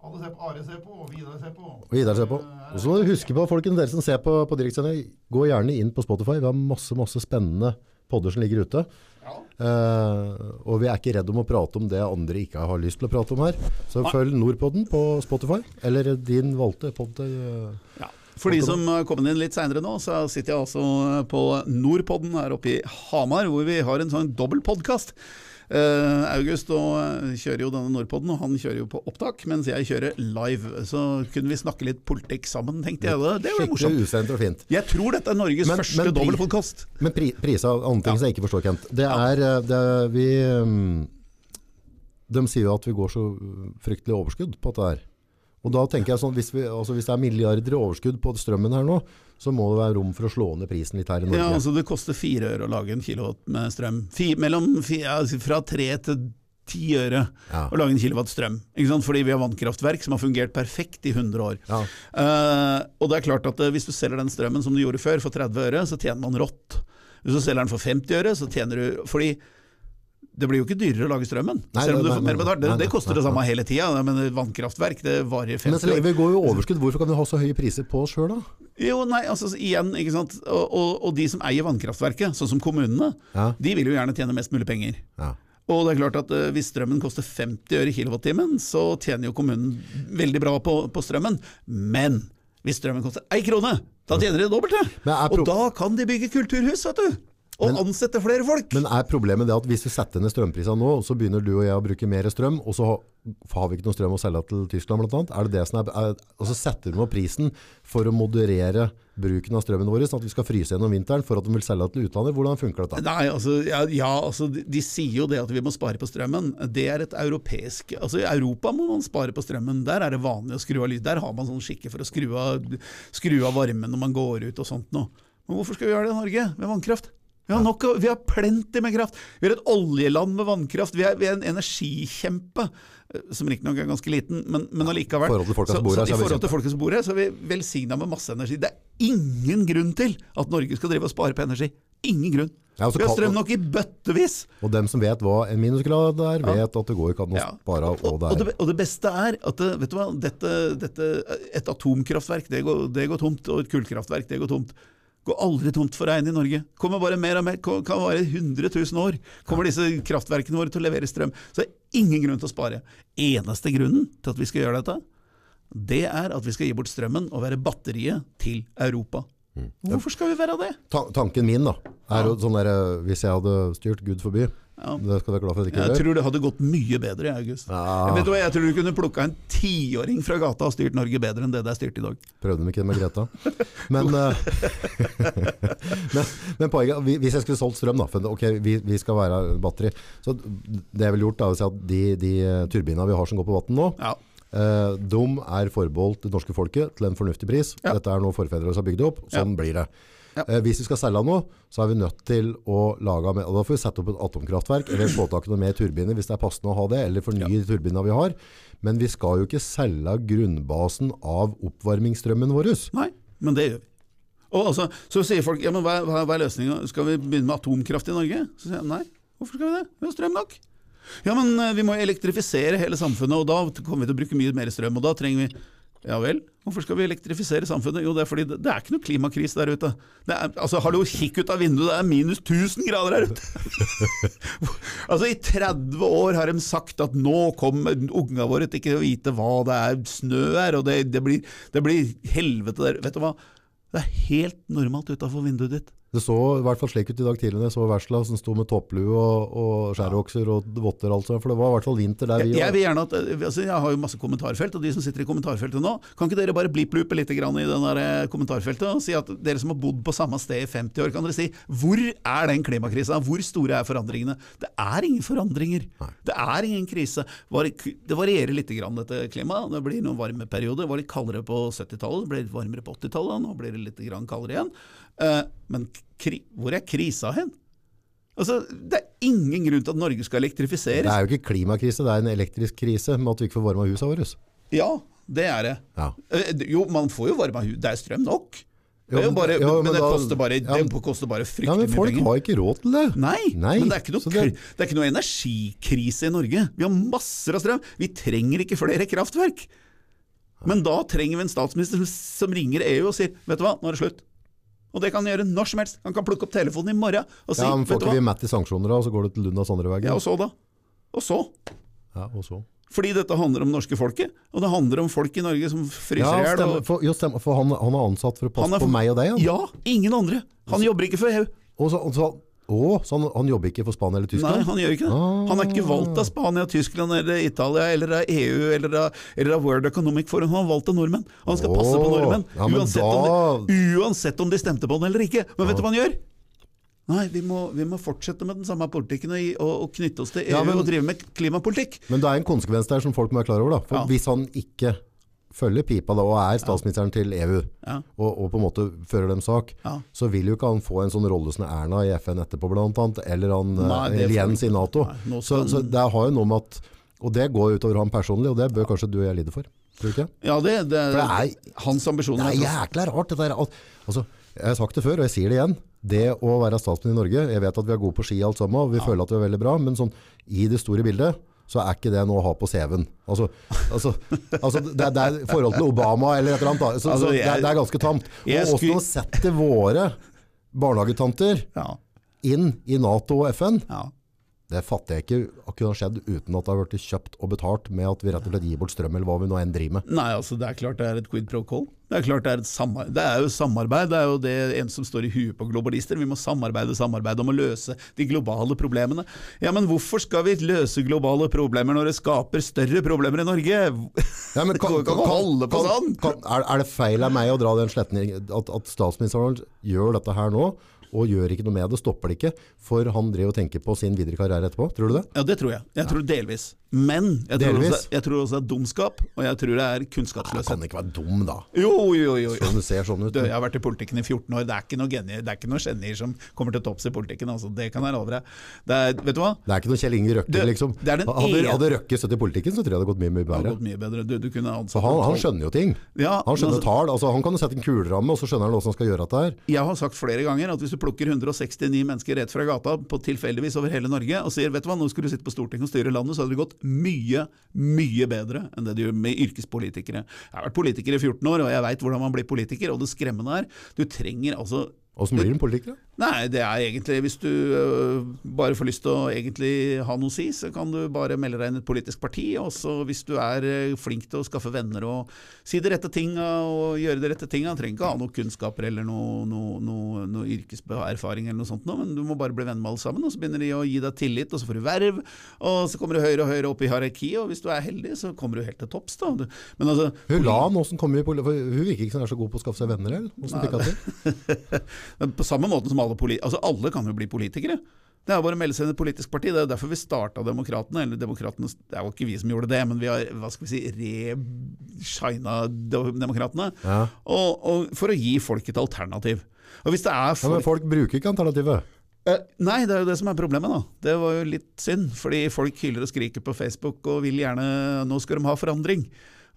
S2: Alle ser på, Are ser på, og Vidar ser på.
S1: Og Vidar ser på. Og så må du huske på, folkens, dere som ser på, på direktsending, gå gjerne inn på Spotify. Vi har masse, masse spennende podder som ligger ute.
S2: Ja.
S1: Uh, og vi er ikke redd om å prate om det andre ikke har lyst til å prate om her. Så følg Nordpodden på Spotify, eller din valgte podd. Uh,
S2: Ja. For de som har kommet inn litt seinere nå, så sitter jeg altså på Nordpodden her oppe i Hamar, hvor vi har en sånn dobbel podkast. August og, eh, kjører jo denne Nordpodden, og han kjører jo på opptak, mens jeg kjører live. Så kunne vi snakke litt politikk sammen, tenkte jeg. Det, var morsomt.
S1: Usendt og fint.
S2: Jeg tror dette er Norges
S1: Men-
S2: første dobbeltpodkast.
S1: Men pri, prisa av andre ting som jeg ikke forstår, Kent. Det er, eh, det er vi um, De sier jo at vi går så fryktelig overskudd på dette her. Og da tenker jeg sånn, hvis, vi, altså hvis det er milliarder i overskudd på strømmen her nå, så må det være rom for å slå ned prisen litt her i Norge.
S2: Ja, altså Det koster fire øre å lage en kilowatt med strøm. Fi, mellom, fi, altså fra tre til ti øre
S1: Ja.
S2: å lage en kilowatt strøm. Fordi vi har vannkraftverk som har fungert perfekt i 100 år.
S1: Ja.
S2: Uh, og det er klart at eh, hvis du selger den strømmen som du gjorde før, for 30 øre, så tjener man rått. Hvis du selger den for 50 øre, så tjener du Fordi det blir jo ikke dyrere å lage strømmen.
S1: Nei,
S2: selv om du får mer betalt. Det, det koster det samme hele tida. Men vannkraftverk det varer i
S1: Men
S2: 50
S1: så lenge vi går jo overskudd, hvorfor kan vi ha så høye priser på oss sjøl da?
S2: Jo, nei, altså igjen, ikke sant. Og, og, og de som eier vannkraftverket, sånn som kommunene,
S1: Ja.
S2: de vil jo gjerne tjene mest mulig penger.
S1: Ja.
S2: Og det er klart at eh, hvis strømmen koster 50 øre kilowattimen, så tjener jo kommunen veldig bra på, på strømmen. Men hvis strømmen koster ei krone, da tjener de det dobbelte!
S1: Men
S2: Og da kan de bygge kulturhus, vet du! Og ansette flere folk!
S1: Men er problemet det at hvis vi setter ned strømprisene nå, så begynner du og jeg å bruke mer strøm, og så har vi ikke noe strøm å selge til Tyskland annet? Er det det som er, er og så setter vi opp prisen for å moderere bruken av strømmen vår, sånn at vi skal fryse gjennom vinteren for at de vil selge til utlandet? Hvordan funker dette?
S2: Nei, altså, ja, ja, altså de, de sier jo det at vi må spare på strømmen. Det er et europeisk Altså I Europa må man spare på strømmen. Der er det vanlig å skru av lyd. Der har man sånn skikke for å skru av, skru av varmen når man går ut og sånt noe. Men hvorfor skal vi gjøre det i Norge med vannkraft? Vi har, nok, vi har plenty med kraft. Vi er et oljeland med vannkraft. Vi er, vi er en energikjempe, eh, som riktignok er ganske liten, men, men allikevel.
S1: I forhold til
S2: folket som bor her, så er vi velsigna med masse energi. Det er ingen grunn til at Norge skal drive og spare på energi. Ingen grunn.
S1: Ja, og
S2: Vi har strøm nok i bøttevis!
S1: Og dem som vet hva en minusgrad er, vet at det går ikke an å
S2: Ja.
S1: spare
S2: Og, og,
S1: er.
S2: og det beste er at vet du hva, dette, dette, et atomkraftverk det går, det går tomt, og et kullkraftverk det går tomt. Går aldri tomt for regn i Norge. Kommer bare mer og mer, kan vare 100 000 år. Kommer disse kraftverkene våre til å levere strøm. Så det er ingen grunn til å spare. Eneste grunnen til at vi skal gjøre dette, det er at vi skal gi bort strømmen og være batteriet til Europa.
S1: Mm.
S2: Hvorfor skal vi være det?
S1: Ta tanken min da, er jo sånn der, eh, hvis jeg hadde styrt Gud forbi,
S2: Ja.
S1: det skal være glad for at jeg ikke
S2: Jeg
S1: gjør.
S2: tror det hadde gått mye bedre i august.
S1: Ja.
S2: Vet du hva, Jeg tror du kunne plukka en tiåring fra gata og styrt Norge bedre enn det det er styrt i dag.
S1: Prøvde de ikke det med Greta. Men, eh, men, men poenget, hvis jeg skulle solgt strøm da, for ok, vi, vi skal være batteri, så det jeg ville gjort er å si at de, de turbinene vi har som går på vatten nå,
S2: Ja.
S1: Eh, de er forbeholdt det norske folket til en fornuftig pris.
S2: Ja.
S1: Dette er noe forfedre har bygd opp, sånn blir det.
S2: Ja.
S1: Eh, hvis vi skal selge noe, så er vi nødt til å lage, med, og da får vi sette opp et atomkraftverk, eller få tak i noe mer turbiner hvis det er passende å ha det, eller fornye de turbinene vi har. Men vi skal jo ikke selge grunnbasen av oppvarmingsstrømmen vår.
S2: Nei, men det gjør vi. Og altså, så sier folk ja, men hva, hva, hva er løsninga, skal vi begynne med atomkraft i Norge? Så sier jeg nei, hvorfor skal vi det? Vi har strøm nok. Ja, men eh, vi må elektrifisere hele samfunnet, og da kommer vi til å bruke mye mer strøm. Og da trenger vi Ja vel, hvorfor skal vi elektrifisere samfunnet? Jo, det er fordi det, det er ikke noe klimakrise der ute. Det er, altså, Hallo, kikk ut av vinduet, det er minus 1000 grader her ute! altså, I 30 år har de sagt at nå kommer unga våre til ikke å vite hva det er snø er, og det, det, blir, det blir helvete der. Vet du hva? Det er helt normalt utafor vinduet ditt.
S1: Det så i hvert fall slik ut i dag tidlig når jeg så Versla som sto med topplue og, og skjærokser og votter Altså, for det var i hvert fall vinter der vi
S2: Jeg, jeg vil gjerne at, altså jeg har jo masse kommentarfelt, og de som sitter i kommentarfeltet nå, kan ikke dere bare blipp-lupe litt grann i den der eh, kommentarfeltet og si at dere som har bodd på samme sted i 50 år, kan dere si hvor er den klimakrisa? Hvor store er forandringene? Det er ingen forandringer. Det er ingen krise. Det varierer litt grann dette klimaet. Det blir noen varmeperioder. Det var litt kaldere på 70-tallet, det ble litt varmere på 80-tallet, nå blir det litt grann kaldere igjen. Eh, Men hvor er krisa hen? Altså, Det er ingen grunn til at Norge skal elektrifiseres.
S1: Det er jo ikke klimakrise, det er en elektrisk krise med at vi ikke får varma husene våre.
S2: Ja, det er det.
S1: Ja.
S2: Eh, Jo, man får jo varma hus. Det er strøm nok. Det er
S1: Ja,
S2: jo bare,
S1: jo,
S2: men,
S1: men
S2: det
S1: da-
S2: koster bare,
S1: ja,
S2: det
S1: men-
S2: koster bare
S1: ja,
S2: fryktelig
S1: men
S2: mye
S1: folk har ikke råd til det.
S2: Nei,
S1: Nei,
S2: men det er, ikke noe,
S1: det-
S2: det er ikke noe energikrise i Norge. Vi har masser av strøm. Vi trenger ikke flere kraftverk. Men da trenger vi en statsminister som, som ringer EU og sier Vet du hva, nå er det slutt. Og det kan han gjøre når som helst. Han kan plukke opp telefonen i morgen og si
S1: Ja, men Får ikke vi matt i sanksjoner da, og så går du til Lundas andre vei.
S2: Ja, og så, da? Og så?
S1: Ja, og så.
S2: Fordi dette handler om norske folket, og det handler om folk i Norge som fryser
S1: Ja,
S2: i hjel.
S1: stemmer, for, jo, stemmer, for han, han er ansatt for å passe
S2: er
S1: på meg og deg. Han.
S2: Ja, ingen andre. Han jobber ikke for EU.
S1: Og så, og så, å, så han, han jobber ikke for Spania eller Tyskland?
S2: Nei, han gjør ikke det. Han er ikke valgt av Spania, Tyskland eller Italia eller av EU eller av, eller av World Economic Forum. Han har valgt av nordmenn. Han skal passe på nordmenn,
S1: ja, uansett,
S2: uansett, om de, uansett om de stemte på han eller ikke. Men vet du hva han gjør? Nei, vi må, vi må fortsette med den samme politikken og, og, knytte oss til EU
S1: Ja, men-
S2: og drive med klimapolitikk.
S1: Men det er en konsekvens der som folk må være klar over. Da. For. Hvis han ikke følger pipa da, og er statsministeren til EU,
S2: Ja.
S1: og, og på en måte fører dem sak,
S2: Ja.
S1: så vil jo ikke han få en sånn rolle som Erna i FN etterpå, blant annet, eller han
S2: Nei,
S1: eh, eller Jens i. Nato.
S2: Nei,
S1: så, så det har jo noe med at Og det går utover ham personlig, og det bør kanskje du og jeg lide for. Tror du ikke?
S2: Ja, det, det,
S1: det er-
S2: hans ambisjoner.
S1: Det er jækla rart, Dette der. Altså, jeg har sagt det før, og jeg sier det igjen. Det å være statsminister i Norge, jeg vet at vi er gode på ski alt sammen, og vi føler at vi er veldig bra, men sånn, i det store bildet, så er ikke det noe å ha på CV-en. Altså, altså, altså det, det er forhold til Obama eller et eller annet. Så,
S2: Altså,
S1: så det, er- det er ganske tamt. Og også å sette våre barnehagetanter
S2: Ja,
S1: inn i NATO og FN,
S2: ja.
S1: Det fatter jeg ikke at kunne ha skjedd uten at det har vært kjøpt og betalt med at vi rett og slett gir bort strøm, eller hva vi nå enn driver med.
S2: Nei, altså det er klart det er et quid pro quo. Det er klart det er et samarbeid. Det er jo samarbeid. Det er jo det en som står i huet på globalister. Vi må samarbeide, samarbeide om å løse de globale problemene. Ja, men hvorfor skal vi løse globale problemer når det skaper større problemer i Norge?
S1: Ja, men
S2: kan, kan, kan, kan, sånn.
S1: kan, er, er det feil av meg å dra den sletten at, at statsministeren gjør dette her nå, og gjør ikke noe med det, stopper det ikke, for han driver og tenker på sin videre karriere etterpå? Tror du det?
S2: Ja, det tror jeg. Jeg tror delvis. Men jeg tror,
S1: Delvis.
S2: også, jeg tror også det er dumskap, og jeg tror det er
S1: kunnskapsløshet.
S2: kunnskapsløshet.
S1: kan ikke være dum, da.
S2: Jo, jo, jo. jo.
S1: Sånn du ser sånn ut.
S2: Du, jeg har vært i politikken i 14 år. Det er ikke noe genier, det er ikke noe genier som kommer til topps i politikken. Altså. Det kan jeg love deg. Det er, vet du hva?
S1: Det er ikke noe Kjell Inge Røkke, liksom.
S2: er
S1: hadde,
S2: en...
S1: hadde Røkke støttet i politikken, så tror jeg det hadde gått mye, mye bedre.
S2: gått mye bedre. Du, du kunne
S1: Så han, han skjønner jo ting.
S2: Ja,
S1: Han skjønner
S2: altså-
S1: tall. Altså, han kan jo sette en kuleramme, og så skjønner han hvordan han skal gjøre dette her.
S2: Jeg har sagt flere ganger at hvis du plukker 169 mennesker rett fra gata på tilfeldigvis over hele Norge og sier vet du hva, nå skulle du sitte på Stortinget og styre landet, så hadde det gått mye, mye bedre enn det det gjør med yrkespolitikere. Jeg har vært politiker i 14 år, og jeg veit hvordan man blir politiker. Og det skremmende er, du trenger altså
S1: Åssen blir en politiker? da?
S2: Nei, det er egentlig hvis du øh, bare får lyst til å egentlig ha noe å si, så kan du bare melde deg inn i et politisk parti. Og så hvis du er øh, flink til å skaffe venner og si de rette tinga og gjøre de rette tinga, trenger ikke ha noen kunnskaper eller noe, noe, noe, noe yrkeserfaring eller noe sånt, men du må bare bli venn med alle sammen. Og så begynner de å gi deg tillit, og så får du verv, og så kommer du høyere og høyere opp i hierarkiet, og hvis du er heldig, så kommer du helt til topps. da. Men altså,
S1: Hun la han åssen kom i på hun virker ikke som hun er så god på å skaffe seg venner, eller? Åssen fikk hun til?
S2: På samme måte som alle politikere Altså alle kan jo bli politikere. Det er bare å melde seg inn i et politisk parti. Det er jo derfor vi starta Demokratene. Eller Demokratene, det er jo ikke vi som gjorde det, men vi har hva skal vi si, re-shina Demokratene.
S1: Ja.
S2: Og, og for å gi folk et alternativ. Og hvis det er
S1: Ja, men
S2: folk,
S1: folk bruker ikke alternativet.
S2: Eh, Nei, det er jo det som er problemet, da. Det var jo litt synd. Fordi folk hyler og skriker på Facebook og vil gjerne Nå skal de ha forandring.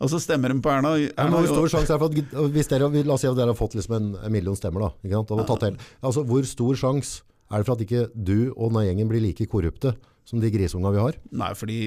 S2: Og så stemmer de på Erna. Erna
S1: hvor stor sjanse er for at hvis dere, La oss si at dere har fått liksom en, en million stemmer. da, altså, hvor stor sjanse er det for at ikke du og denne gjengen blir like korrupte som de grisunga vi har?
S2: Nei, fordi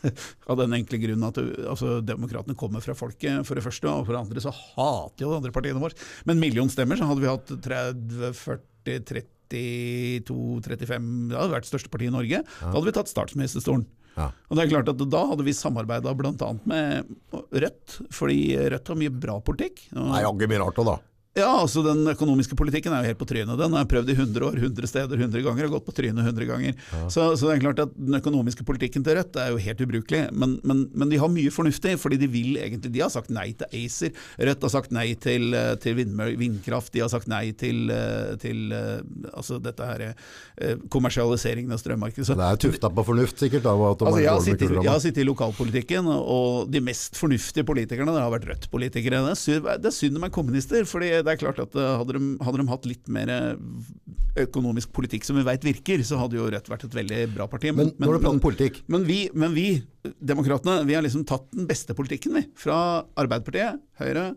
S2: av den enkle grunnen at altså, demokratene kommer fra folket, for det første, og for det andre så hater jo de andre partiene våre. Men million stemmer, så hadde vi hatt 30, 40, 32, 35 Det hadde vært største parti i Norge. Da hadde vi tatt statsministerstolen.
S1: Ja.
S2: Og det er klart at Da hadde vi samarbeida bl.a. med Rødt, fordi Rødt har mye bra politikk. Og-
S1: Nei, jaggu mye rart òg, da.
S2: Ja, altså Den økonomiske politikken er jo helt på trynet. Den har jeg prøvd i 100 år, 100 steder, 100 ganger, og gått på trynet 100 ganger. Så, så det er klart at Den økonomiske politikken til Rødt er jo helt ubrukelig. Men, men, men de har mye fornuftig, fordi de vil egentlig De har sagt nei til ACER. Rødt har sagt nei til, eh, til vindkraft. De har sagt nei til, eh, til eh, altså dette her kommersialiseringen av strømmarkedet. Så
S1: Det er tufta på fornuft, sikkert. da,
S2: Altså, jeg, har sittet, jeg har sittet i lokalpolitikken, og de mest fornuftige politikerne det har vært Rødt-politikere. Det, det er synd de er kommunister, fordi det er klart at eh, hadde de, hadde de hatt litt mer eh, økonomisk politikk som vi veit virker, så hadde jo Rødt vært et veldig bra parti.
S1: Men men, men,
S2: men vi, men vi, demokratene, vi har liksom tatt den beste politikken, vi. Fra Arbeiderpartiet, Høyre,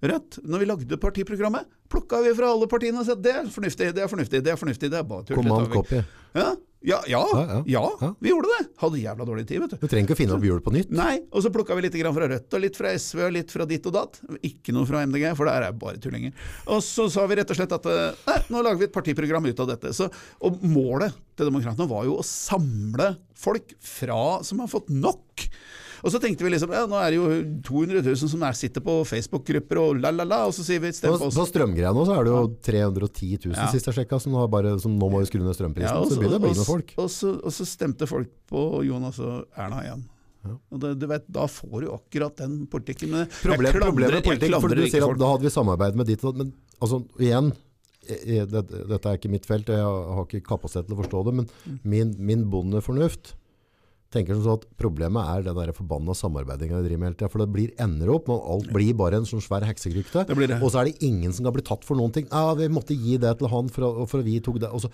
S2: Rødt. Når vi lagde partiprogrammet, plukka vi fra alle partiene og sa det er fornuftig, det er fornuftig, det er fornuftig. Det er bare tull. Ja, ja, ja,
S1: Ja, ja.
S2: vi gjorde det. Hadde jævla dårlig tid, vet du.
S1: Du trenger ikke å finne opp hjulet på nytt.
S2: Nei, og så plukka vi litt grann fra Rødt og litt fra SV og litt fra ditt og datt. Ikke noe fra MDG, for der er bare tullinger. Og så sa vi rett og slett at eh, nei, nå lager vi et partiprogram ut av dette. Så, og målet til Demokratene var jo å samle folk fra som har fått nok. Og så tenkte vi liksom ja, nå er det jo 200 000 som er, sitter på Facebook-grupper og la-la-la, og så sier vi stem på oss.
S1: på strømgreia nå så er det jo 310 000
S2: Ja.
S1: sist jeg sjekka, som, bare, som nå må vi skru ned strømprisen.
S2: Ja, og
S1: så begynner det bli noen folk.
S2: Og så, og så stemte folk på Jonas og Erna igjen. Og det, du vet, Da får du akkurat den politikken. Men
S1: Problem,
S2: klandrer-
S1: problemet med politikk, for du sier at da hadde vi samarbeid med ditt og datt, men altså, igjen, jeg- jeg- dette er ikke mitt felt, jeg har ikke kapasitet til å forstå det, men
S2: Mm.
S1: min, min bondefornuft tenker som så at problemet er det der forbanna samarbeidinga vi driver med hele tida, for det blir, ender opp med alt blir bare en sånn svær heksekrykte, og så er det ingen som kan bli tatt for noen ting. Ja, vi måtte gi det til han for, for vi tok det. Og så,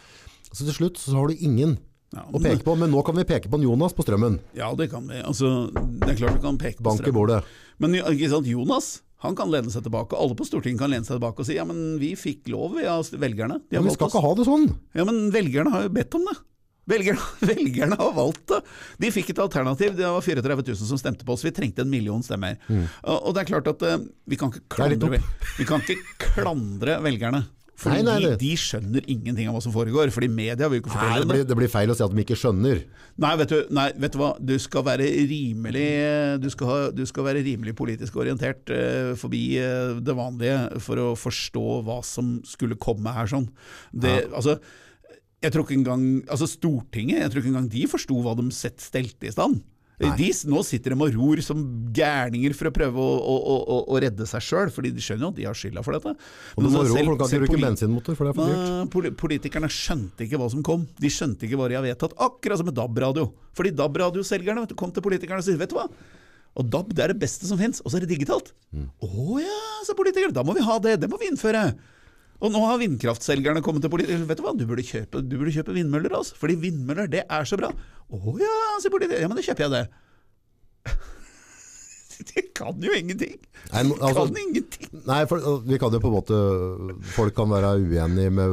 S1: så til slutt så har du ingen
S2: Ja,
S1: å peke på, men nå kan vi peke på Jonas på strømmen.
S2: Ja, det kan vi. Altså, det er klart vi kan peke på
S1: Bank i bordet.
S2: Men ikke sant, Jonas han kan lene seg tilbake, alle på Stortinget kan lene seg tilbake og si ja, men vi fikk lov vi, ja, velgerne. De har
S1: Men vi skal
S2: oss.
S1: ikke ha det sånn.
S2: Ja, men velgerne har jo bedt om det. Velgerne, velgerne har valgt det. De fikk et alternativ. Det var 34 000 som stemte på oss. Vi trengte en million stemmer. Og, og det er klart at eh, vi kan ikke
S1: Mm.
S2: klandre, vi kan ikke klandre velgerne. For
S1: Nei, nei,
S2: de, skjønner ingenting av hva som foregår. Fordi media vil jo ikke
S1: Nei,
S2: fortelle
S1: det, blir, det blir feil å si at de ikke skjønner.
S2: Nei, vet du, nei, vet du hva? Du skal være rimelig Du skal, ha, du skal være rimelig politisk orientert uh, forbi uh, det vanlige for å forstå hva som skulle komme her sånn. Det, altså, jeg tror ikke engang altså Stortinget jeg tror ikke engang de forsto hva de sett stelte i stand. De, nå sitter de og ror som gærninger for å prøve å, å, å, å redde seg sjøl, fordi de skjønner jo at de har skylda for dette.
S1: Og
S2: Men
S1: må ro, for kan ikke bensinmotor, for det er for dyrt.
S2: Poli- Politikerne skjønte ikke hva som kom. De skjønte ikke hva de har vedtatt. Akkurat som med DAB-radio. Fordi DAB-radioselgerne kom til politikerne og sa vet du hva? Og DAB det er det beste som fins, og så er det digitalt. Å ja, sa politikerne. Da må vi ha det. Det må vi innføre. Og nå har vindkraftselgerne kommet til politiet. Vet du hva, du burde kjøpe, du burde kjøpe vindmøller, altså. Fordi vindmøller, det er så bra. Å ja, sier politiet. Ja, men da kjøper jeg det. De kan jo ingenting.
S1: Nei, altså-
S2: kan ingenting.
S1: Nei, for vi kan jo på en måte Folk kan være uenige med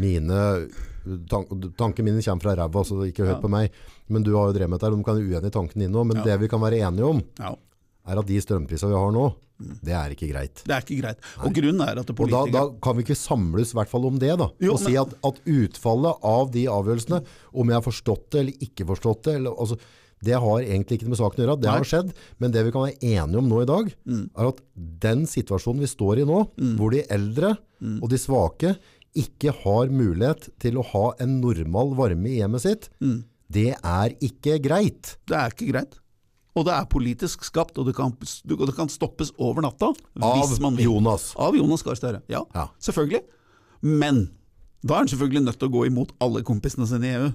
S1: mine tank, Tankene mine kommer fra ræva, så ikke hør
S2: Ja.
S1: på meg. Men du har jo drevet med dette, de kan være uenige i tankene dine òg. Men
S2: Ja.
S1: det vi kan være enige om,
S2: Ja,
S1: er at de strømprisene vi har nå, det er ikke greit.
S2: det er ikke greit. Og grunnen er at
S1: Og da,
S2: politikere
S1: da kan vi ikke samles i hvert fall om det, da.
S2: Jo,
S1: og si at, at utfallet av de avgjørelsene, om jeg har forstått det eller ikke forstått det, eller, altså, det har egentlig ikke noe med saken å gjøre. Det
S2: Nei.
S1: har skjedd. Men det vi kan være enige om nå i dag, er at den situasjonen vi står i nå, hvor de eldre og de svake ikke har mulighet til å ha en normal varme i hjemmet sitt, det er ikke greit.
S2: Det er ikke greit. Og det er politisk skapt, og det kan, og det kan stoppes over natta
S1: Av
S2: hvis man vil.
S1: Jonas.
S2: Av Jonas Gahr Støre. Ja,
S1: Ja.
S2: selvfølgelig. Men da er han selvfølgelig nødt til å gå imot alle kompisene sine i EU.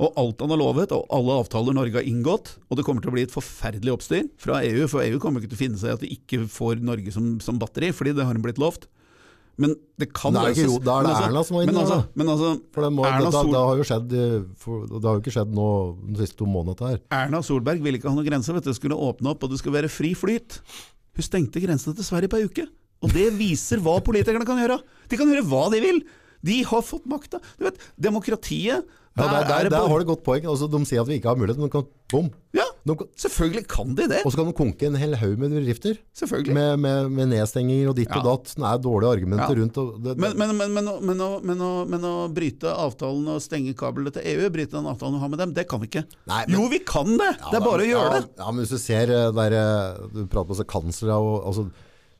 S2: Og alt han har lovet, og alle avtaler Norge har inngått, og det kommer til å bli et forferdelig oppstyr fra EU, for EU kommer ikke til å finne seg i at de ikke får Norge som, som batteri, fordi det har de blitt lovt. Men det kan
S1: Nei,
S2: løses.
S1: jo- da er det
S2: altså,
S1: Erna som var
S2: men altså, men altså
S1: For det, må,
S2: Erna
S1: dette, det, har jo skjedd, for, det har jo ikke skjedd nå de siste to månedene her.
S2: Erna Solberg ville ikke ha noen grenser, vet du. Det skulle åpne opp, og det skulle være fri flyt. Hun stengte grensene til Sverige på ei uke. Og det viser hva politikerne kan gjøre. De kan gjøre hva de vil. De har fått makta. Du vet, demokratiet
S1: Ja, der, der,
S2: er det
S1: der har du godt poeng. Altså, de sier at vi ikke har mulighet, men de kan, bom.
S2: Ja,
S1: De kan,
S2: selvfølgelig kan de det.
S1: og så kan de konke en hel haug med bedrifter.
S2: Selvfølgelig.
S1: Med, med, med nedstenginger og ditt og datt. Det er dårlige argumenter
S2: Ja.
S1: rundt. Og det,
S2: Men, men, men, men, å- men, å, men, å, men å bryte avtalen og stenge kablene til EU, bryte den avtalen vi har med dem, det kan vi ikke.
S1: Nei,
S2: jo, vi kan det!
S1: Ja,
S2: det er bare å
S1: ja,
S2: gjøre det.
S1: Ja, men hvis du ser eh, der eh, Du prater med kanslere og altså,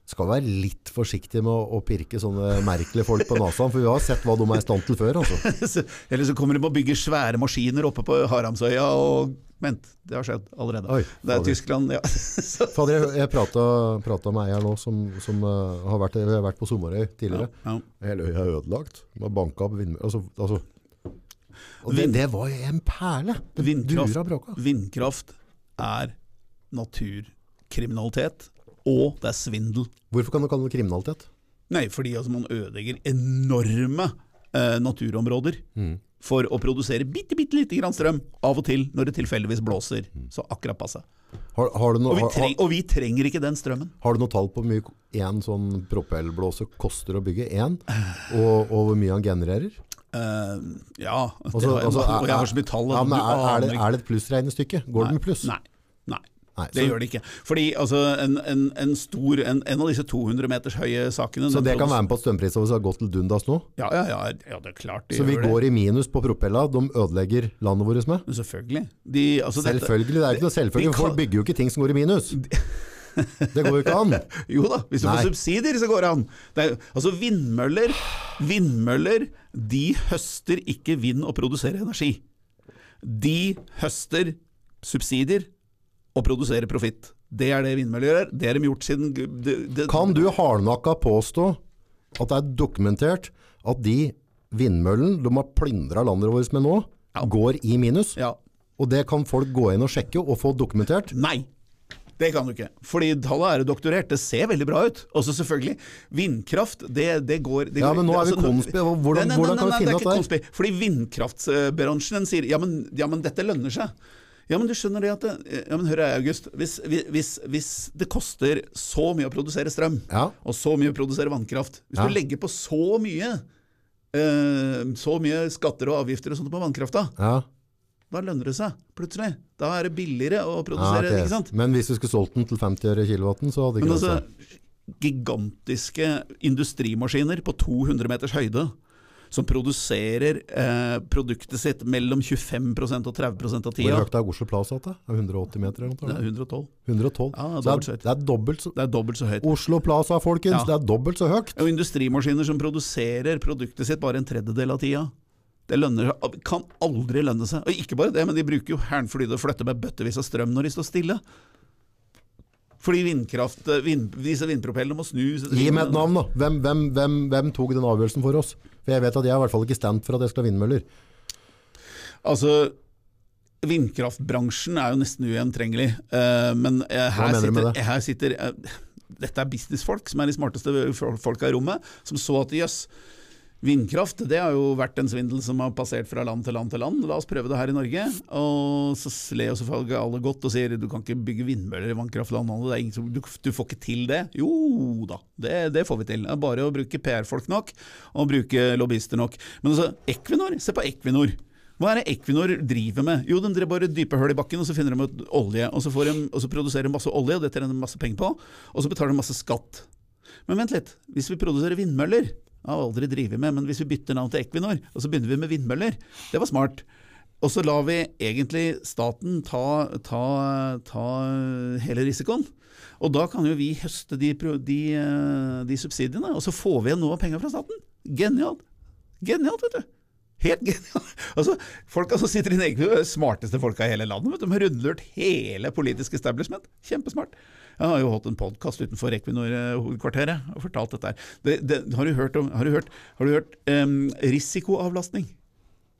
S1: skal være litt forsiktig med å, å pirke sånne merkelige folk på nesa, for vi har sett hva de er i stand til før. Altså.
S2: Eller så kommer de og bygger svære maskiner oppe på Haramsøya og Vent, det har skjedd allerede.
S1: Oi,
S2: det er. Tyskland, ja.
S1: Fader, jeg, jeg prata med ei her nå som, som uh, har vært, har vært på Sommerøy tidligere.
S2: Ja.
S1: Hele øya er ødelagt. De har banka opp vindmøller. Altså, altså. Og det, det var jo en perle.
S2: Vindkraft, vindkraft er naturkriminalitet, og det er svindel.
S1: Hvorfor kan du kalle det kriminalitet?
S2: Nei, fordi altså, man ødelegger enorme eh, naturområder
S1: Mm.
S2: for å produsere bitte, bitte lite grann strøm av og til når det tilfeldigvis blåser.
S1: Mm.
S2: Så akkurat passe.
S1: Har, har, du noe,
S2: Og vi, treng, og vi trenger ikke den strømmen.
S1: har du noe tall på hvor mye en sånn propellblåse koster å bygge? Én? Og, og hvor mye han genererer?
S2: Uh, ja, det
S1: Altså-
S2: er, jeg,
S1: altså,
S2: og jeg har så mye tall.
S1: Ja, er, er, det, er det et plussregnestykke? Går det med pluss?
S2: Nei. Nei. Det
S1: så-
S2: gjør det ikke. Fordi altså, en, en, en stor en, en av disse 200 meters høye sakene
S1: Så det kan være med på at strømprisen har gått til dundas nå?
S2: Ja, ja, ja, ja, det er klart de
S1: Så vi
S2: går det.
S1: i minus på propella, de ødelegger landet vårt med?
S2: Men Selvfølgelig. De, altså, dette-
S1: Selvfølgelig, det er ikke noe selvfølgelig.
S2: de
S1: Folk bygger jo ikke ting som går i minus. Det går jo ikke an.
S2: Jo da, hvis du
S1: Nei.
S2: får subsidier, så går det an. Det er, altså vindmøller, vindmøller de høster ikke vind og produserer energi. De høster subsidier og produsere profitt. Det er det vindmøller gjør. Det har de gjort siden det, det,
S1: Kan du hardnakka påstå at det er dokumentert at de vindmøllene de har plyndra landet vårt med nå,
S2: Ja.
S1: går i minus?
S2: Ja.
S1: Og det kan folk gå inn og sjekke og få dokumentert?
S2: Nei. Det kan du ikke. Fordi tallet er doktorert. Det ser veldig bra ut. Også selvfølgelig, vindkraft, det, det går det
S1: Ja, men nå er vi
S2: altså,
S1: konspi. Hvordan-
S2: Nei, nei,
S1: hvordan
S2: nei,
S1: kan vi
S2: finne
S1: finne
S2: det er ikke konspi. Fordi vindkraftbransjen sier ja men, ja, men dette lønner seg. Ja, men du skjønner det at det, Ja, men hør her, August. Hvis, hvis, hvis det koster så mye å produsere strøm,
S1: Ja.
S2: og så mye å produsere vannkraft Hvis
S1: Ja.
S2: du legger på så mye eh, så mye skatter og avgifter og sånt på vannkrafta,
S1: Ja.
S2: da lønner det seg plutselig. Da er det billigere å produsere,
S1: ok.
S2: ikke sant?
S1: Men hvis du skulle solgt den til 50 øre kilowatten, så hadde det
S2: Men
S1: ikke
S2: altså, gigantiske industrimaskiner på 200 meters høyde som produserer eh, produktet sitt mellom 25% og 30% av
S1: Hvor
S2: tida.
S1: høyt er Oslo Plaza? Det Er 180 meter eller noe, Det
S2: er 112.
S1: 112?
S2: Ja,
S1: det,
S2: er så
S1: det, er, det er dobbelt så
S2: Det er dobbelt så høyt.
S1: Oslo Plaza, folkens!
S2: Ja.
S1: Det er dobbelt så høyt!
S2: Og industrimaskiner som produserer produktet sitt bare en tredjedel av tida. Det lønner, kan aldri lønne seg. Og ikke bare det, men de bruker jo hernflyet og flytter med bøttevis av strøm når de står stille. Fordi vindkraft, vind, disse vindpropellene må snu
S1: Gi meg et navn, da. Hvem, hvem, hvem, hvem tok den avgjørelsen for oss? For jeg vet at jeg er i hvert fall ikke stemt for at jeg skal ha vindmøller.
S2: Altså, vindkraftbransjen er jo nesten ugjentrengelig. eh, men eh, her sitter, her sitter eh, Dette er businessfolk som er de smarteste fol- folka i rommet, som så at jøss, vindkraft det har jo vært en svindel som har passert fra land til land til land. La oss prøve det her i Norge. Og så ler jo selvfølgelig alle godt og sier du kan ikke bygge vindmøller i som, du, du får ikke til det. Jo da, det, det får vi til. Det er bare å bruke PR-folk nok, og bruke lobbyister nok. Men altså, Equinor, se på Equinor. Hva er det Equinor driver med? Jo, de bare dype hull i bakken, og så finner de ut olje. Og så, de, og så produserer de masse olje, og det tjener de masse penger på. Og så betaler de masse skatt. Men vent litt, hvis vi produserer vindmøller Jeg har aldri drevet med, men hvis vi bytter navn til Equinor, og så begynner vi med vindmøller, det var smart. Og så lar vi egentlig staten ta, ta, ta hele risikoen. Og da kan jo vi høste de, de, eh, de subsidiene, og så får vi igjen noe av penga fra staten. Genialt. Genialt, vet du. Helt genialt. Altså, folk altså sitter i Equinor, er de smarteste folka i hele landet. Vet du. De har rundlurt hele politisk establishment. Kjempesmart. Jeg har jo hatt en podkast utenfor Equinor-hovedkvarteret og fortalt dette her. Det, det, har du hørt om Har du hørt, har du hørt um, risikoavlastning?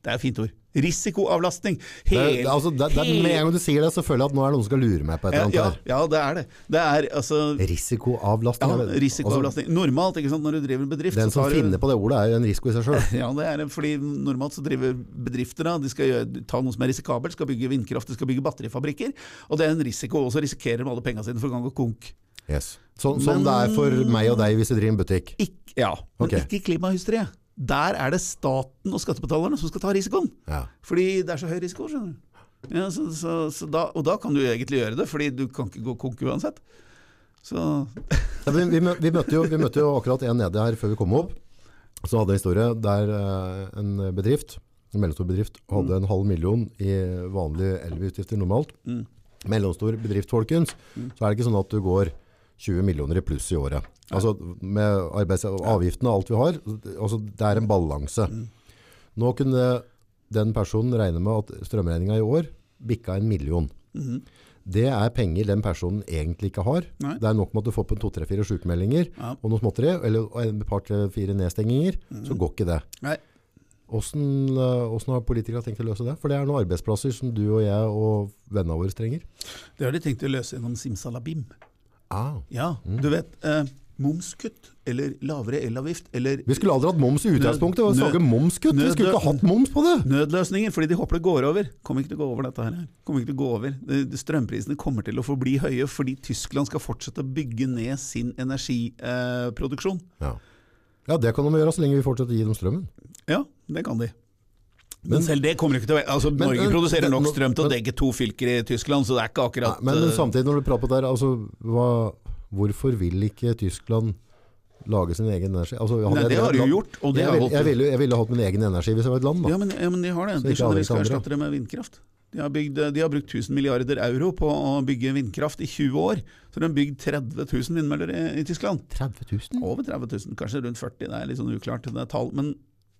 S2: Det er et fint ord. Risikoavlastning.
S1: Det, er- altså, det, det, med en gang du sier det, så føler jeg at nå er det noen som skal lure meg på et eller annet
S2: ja,
S1: her.
S2: ja, det er det. Det er altså
S1: Risikoavlastning.
S2: ja,
S1: risikoavlastning. Altså,
S2: risikoavlastning. Normalt, ikke sant, når du driver en bedrift
S1: Altså, den
S2: så
S1: som
S2: finner du-
S1: på det ordet, er jo en risiko i seg sjøl.
S2: Ja, det er. Fordi normalt så driver bedrifter da, de skal gjøre, ta noe som er risikabelt, skal bygge vindkraft, de skal bygge batterifabrikker. Og det er en risiko, og så risikerer de alle pengene sine for gang og konk.
S1: Yes. Sånn som det er for meg og deg hvis vi driver en butikk.
S2: Ikk- ja, men
S1: okay.
S2: ikke klimahysteriet. Der er det staten og skattebetalerne som skal ta risikoen.
S1: Ja.
S2: Fordi det er så høy risiko, skjønner du. Ja, så, så, så da, og da kan du egentlig gjøre det, fordi du kan ikke gå konk uansett. Så
S1: Ja, vi, vi, vi, møtte jo, vi møtte jo akkurat en nede her før vi kom opp. som hadde en historie der eh, en bedrift, en mellomstor bedrift, hadde en halv million i vanlige elveutgifter normalt.
S2: Mm.
S1: Mellomstor bedrift, folkens, så er det ikke sånn at du går 20 millioner i pluss i året. Altså med arbeids- og avgiftene og alt vi har, altså det er en balanse.
S2: Mm.
S1: Nå kunne den personen regne med at strømregninga i år bikka en million.
S2: Mm.
S1: Det er penger den personen egentlig ikke har.
S2: Nei.
S1: Det er nok med at du får på to-tre-fire sykemeldinger
S2: Ja.
S1: og noe småtteri, eller et par-fire nedstenginger, så går ikke det.
S2: Nei.
S1: Hvordan, eh, hvordan har politikere tenkt å løse det? For det er noen arbeidsplasser som du og jeg og vennene våre trenger.
S2: Det har de tenkt å løse gjennom simsalabim.
S1: Ah.
S2: Ja, du vet, eh, momskutt, eller lavere elavgift, eller
S1: Vi skulle aldri hatt moms i utgangspunktet.
S2: Nød-
S1: Vi momskutt. Nød, Vi skulle ikke hatt moms på det.
S2: nødløsninger, fordi de håper det går over. Kommer ikke til å gå over dette her. Kommer ikke til å gå over. Strømprisene kommer til å forbli høye fordi Tyskland skal fortsette å bygge ned sin energiproduksjon.
S1: Ja. ja, det kan de gjøre så lenge vi fortsetter å gi dem strømmen.
S2: ja, det kan de.
S1: Men-
S2: Men, selv det kommer ikke til å være altså,
S1: Men-
S2: Norge produserer nok strøm til å dekke to fylker i Tyskland, så det er ikke
S1: Nei,
S2: akkurat
S1: men, men
S2: eh,
S1: samtidig, når du prater på det her, altså, hva, hvorfor vil ikke Tyskland lage sin egen energi? Altså,
S2: Nei, det har de jo gjort,
S1: jeg,
S2: har
S1: vil, jeg, ville, jeg ville hatt min egen energi hvis jeg var et land. Da.
S2: Ja, men, ja, men de har det.
S1: Så
S2: De skjønner vi skal erstatte det med vindkraft. De har, bygd, de har brukt 1000 milliarder euro på å bygge vindkraft i 20 år. Så de har bygd 30 000 vindmøller i, i Tyskland.
S1: 30 000?
S2: Over 30 000, kanskje rundt 40, det er litt sånn uklart det er tall. Men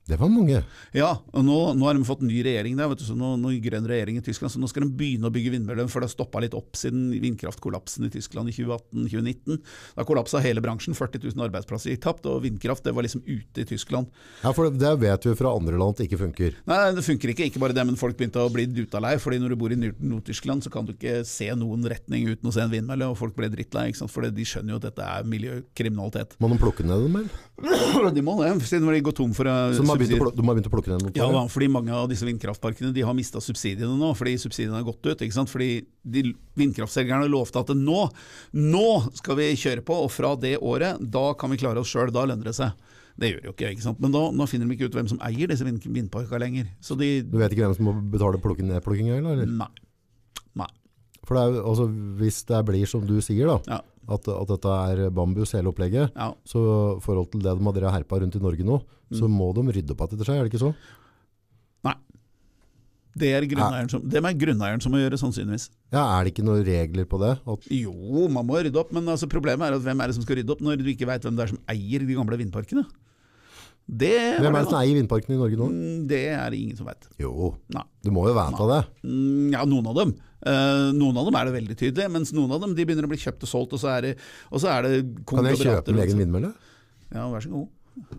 S1: Det var mange.
S2: ja, og nå, nå har de fått ny regjering der, vet du, så nå, nå grønn regjering i Tyskland, så nå skal de begynne å bygge vindmøller, for det har stoppa litt opp siden vindkraftkollapsen i Tyskland i 2018-2019. Da kollapsa hele bransjen, 40 000 arbeidsplasser gikk tapt, og vindkraft det var liksom ute i Tyskland.
S1: Ja, for det, det vet vi fra andre land at det ikke funker.
S2: Nei, det funker ikke. Ikke bare det, men folk begynte å bli duta-lei. fordi når du bor i Nord- Nord-Tyskland, så kan du ikke se noen retning uten å se en vindmølle, og folk ble drittlei. ikke sant? For de skjønner jo at dette er miljøkriminalitet.
S1: Må de plukke ned dem, eller?
S2: De må det, siden de går tom for eh,
S1: har plukke, de har begynt å plukke ned noe?
S2: Ja, da, fordi mange av disse vindkraftparkene de har mista subsidiene nå, fordi subsidiene har gått ut. ikke sant? Fordi de vindkraftselgerne lovte at nå, nå skal vi kjøre på, og fra det året, da kan vi klare oss sjøl, da lønner det seg. Det gjør det jo ikke, ikke sant? men da, nå finner de ikke ut hvem som eier disse vind vindparkene lenger. Så de
S1: Du vet ikke hvem som må betale?
S2: Nei. Nei.
S1: For det er, altså, hvis det blir som du sier, da,
S2: Ja.
S1: at, at dette er bambus hele opplegget,
S2: Ja.
S1: så i forhold til det de har herpa rundt i Norge nå,
S2: Mm.
S1: så må de rydde opp etter seg, er det ikke så?
S2: Nei. Det er grunneieren som, det er grunneieren som må gjøre, sannsynligvis.
S1: Ja, Er det ikke noen regler på det? At,
S2: Jo, man må rydde opp, men altså problemet er at hvem er det som skal rydde opp når du ikke veit hvem det er som eier de gamle vindparkene? Det,
S1: Hvem er det som eier vindparkene i Norge nå?
S2: Mm, Det er det ingen som vet.
S1: Jo,
S2: Nei.
S1: du må jo vite det.
S2: Mm, Ja, noen av dem. Eh, noen av dem er det veldig tydelig, mens noen av dem de begynner å bli kjøpt og solgt, og så er det, og så er det
S1: Kan jeg kjøpe min egen vindmølle?
S2: Ja, vær så god.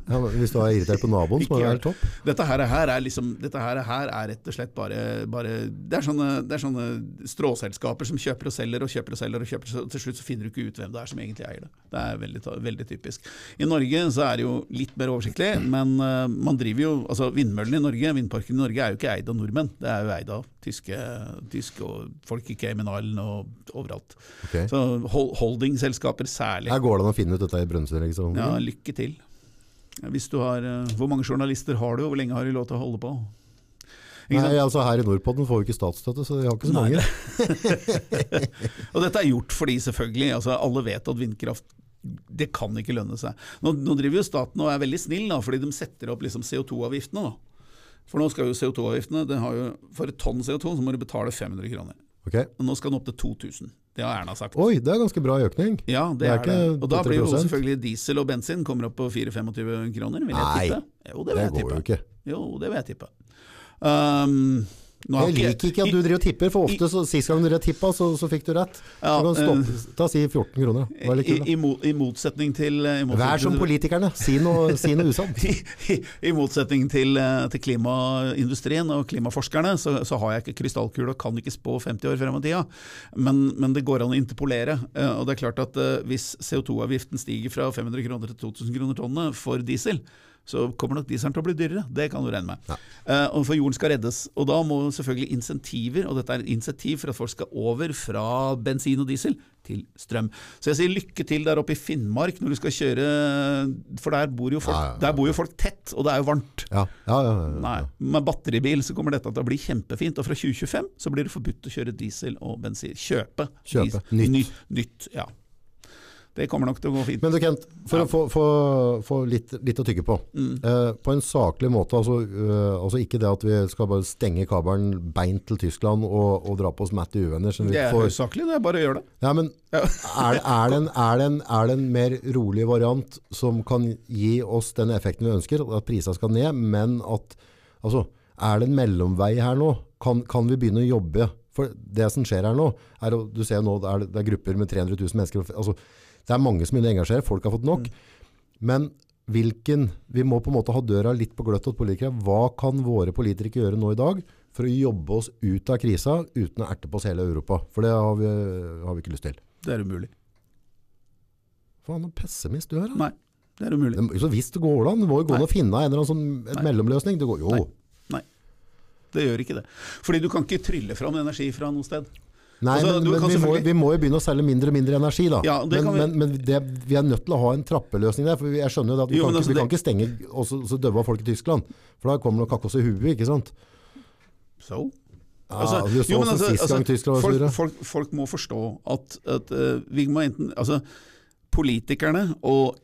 S1: Ja, hvis du er irritert på naboen, så må det være topp.
S2: Dette her, her er liksom, dette her, her er rett og slett bare, bare det, er sånne, det er sånne stråselskaper som kjøper og selger og kjøper og selger, og kjøper, og til slutt så finner du ikke ut hvem det er som egentlig eier det. Det er veldig, veldig typisk. I Norge så er det jo litt mer oversiktlig, men eh, man driver jo altså Vindmøllene i Norge, vindparken i Norge er jo ikke eid av nordmenn, det er jo eid av tyske, tyske og folk i Cayman Island og overalt.
S1: Okay.
S2: Så hol- holdingselskaper særlig.
S1: Her går det an å finne ut dette i Brønnøysundregistrasjonen.
S2: Ja, lykke til. Hvis du har, eh, hvor mange journalister har du, og hvor lenge har de lov til å holde på?
S1: Nei, altså Her i Nordpodden får vi ikke statsstøtte, så vi har ikke så mange.
S2: Og dette er gjort fordi selvfølgelig, altså alle vet at vindkraft det kan ikke lønne seg. Nå, nå driver jo staten og er veldig snill, da, fordi de setter opp liksom CO2-avgiftene. For nå skal jo CO2-avgiftene, det har jo, For et tonn CO2 så må du betale 500 kroner.
S1: Okay.
S2: Og nå skal den opp til 2000. Det har Erna sagt.
S1: Oi, det er ganske bra økning.
S2: Ja, det,
S1: det er
S2: er, det. Og da blir jo selvfølgelig diesel og bensin kommer opp på 4-25 kroner, vil jeg
S1: Nei,
S2: tippe. Jo, det vil
S1: Det
S2: jeg
S1: går jo ikke.
S2: Jo, det vil jeg tippe. Um,
S1: Jeg liker ikke at du driver og tipper, for ofte så sist gang du tippa, så, så fikk du rett.
S2: Ja,
S1: du kan stoppe, ta si 14 kroner. litt
S2: I, i, I motsetning til i motsetning
S1: Vær som politikerne, si noe, si noe usant.
S2: I, i, motsetning til, eh, til klimaindustrien og klimaforskerne, så, så har jeg ikke krystallkule og kan ikke spå 50 år frem i tida. Men, men det går an å interpolere. eh, Og det er klart at eh, hvis CO2-avgiften stiger fra 500 kroner til 2000 kroner tonnet for diesel, så kommer nok dieselen til å bli dyrere. Det kan du regne med. Ja. Uh, For jorden skal reddes. Og da må selvfølgelig insentiver, og dette er et insentiv for at folk skal over fra bensin og diesel til strøm. Så jeg sier lykke til der oppe i Finnmark når du skal kjøre, for der bor jo folk,
S1: Ja, ja,
S2: bor jo folk tett, og det er jo varmt.
S1: Ja, ja, ja, ja,
S2: Nei. Med batteribil så kommer dette til å bli kjempefint, og fra 2025 så blir det forbudt å kjøre diesel og bensin. Kjøpe.
S1: Kjøpe.
S2: Nytt.
S1: Nytt.
S2: Ny, nytt. Ja. Det kommer nok til å gå fint.
S1: Men du Kent, for å få, få, få litt, litt å tygge på.
S2: Mm.
S1: Eh, på en saklig måte, altså, uh, altså ikke det at vi skal bare stenge kabelen beint til Tyskland og, og dra på oss matte uvenner.
S2: Det er
S1: får,
S2: usaklig, det er bare å gjøre det.
S1: ja, men
S2: Ja.
S1: er, er, det en, er, det en, er det en mer rolig variant som kan gi oss den effekten vi ønsker, at prisene skal ned, men at altså, er det en mellomvei her nå? Kan, kan vi begynne å jobbe? For det som skjer her nå, er, du ser nå, det er, det er grupper med 300 000 mennesker. Altså, det er mange som begynner å engasjere, folk har fått nok. Men hvilken, vi må på en måte ha døra litt på gløtt hos politikere. Hva kan våre politikere gjøre nå i dag for å jobbe oss ut av krisa uten å erte på oss hele Europa? For det har vi, har vi ikke lyst til.
S2: Det er umulig.
S1: Faen, noen pessimist du er. da.
S2: Nei, det er umulig.
S1: Det- Så hvis det går an. Det må jo gå an å finne en eller annen sånn
S2: en
S1: mellomløsning. Det går, jo.
S2: Nei. Nei. Det gjør ikke det. Fordi du kan ikke trylle fram energi fra noe sted.
S1: Nei,
S2: Altså,
S1: men, men vi, må, vi må jo begynne å selge mindre og mindre energi, da.
S2: Ja,
S1: men
S2: vi-
S1: men, men det, vi er nødt til å ha en trappeløsning der. For jeg skjønner jo at vi,
S2: Jo,
S1: kan,
S2: altså,
S1: ikke, vi
S2: det...
S1: kan ikke stenge og så, så døve folk i Tyskland. For da kommer det noe kakkos i huet, ikke sant?
S2: So?
S1: Ja,
S2: Altså,
S1: du så
S2: jo, men altså,
S1: sist gang
S2: altså,
S1: Tyskland var
S2: folk, folk, folk må forstå at, at uh, vi må enten Altså, politikerne og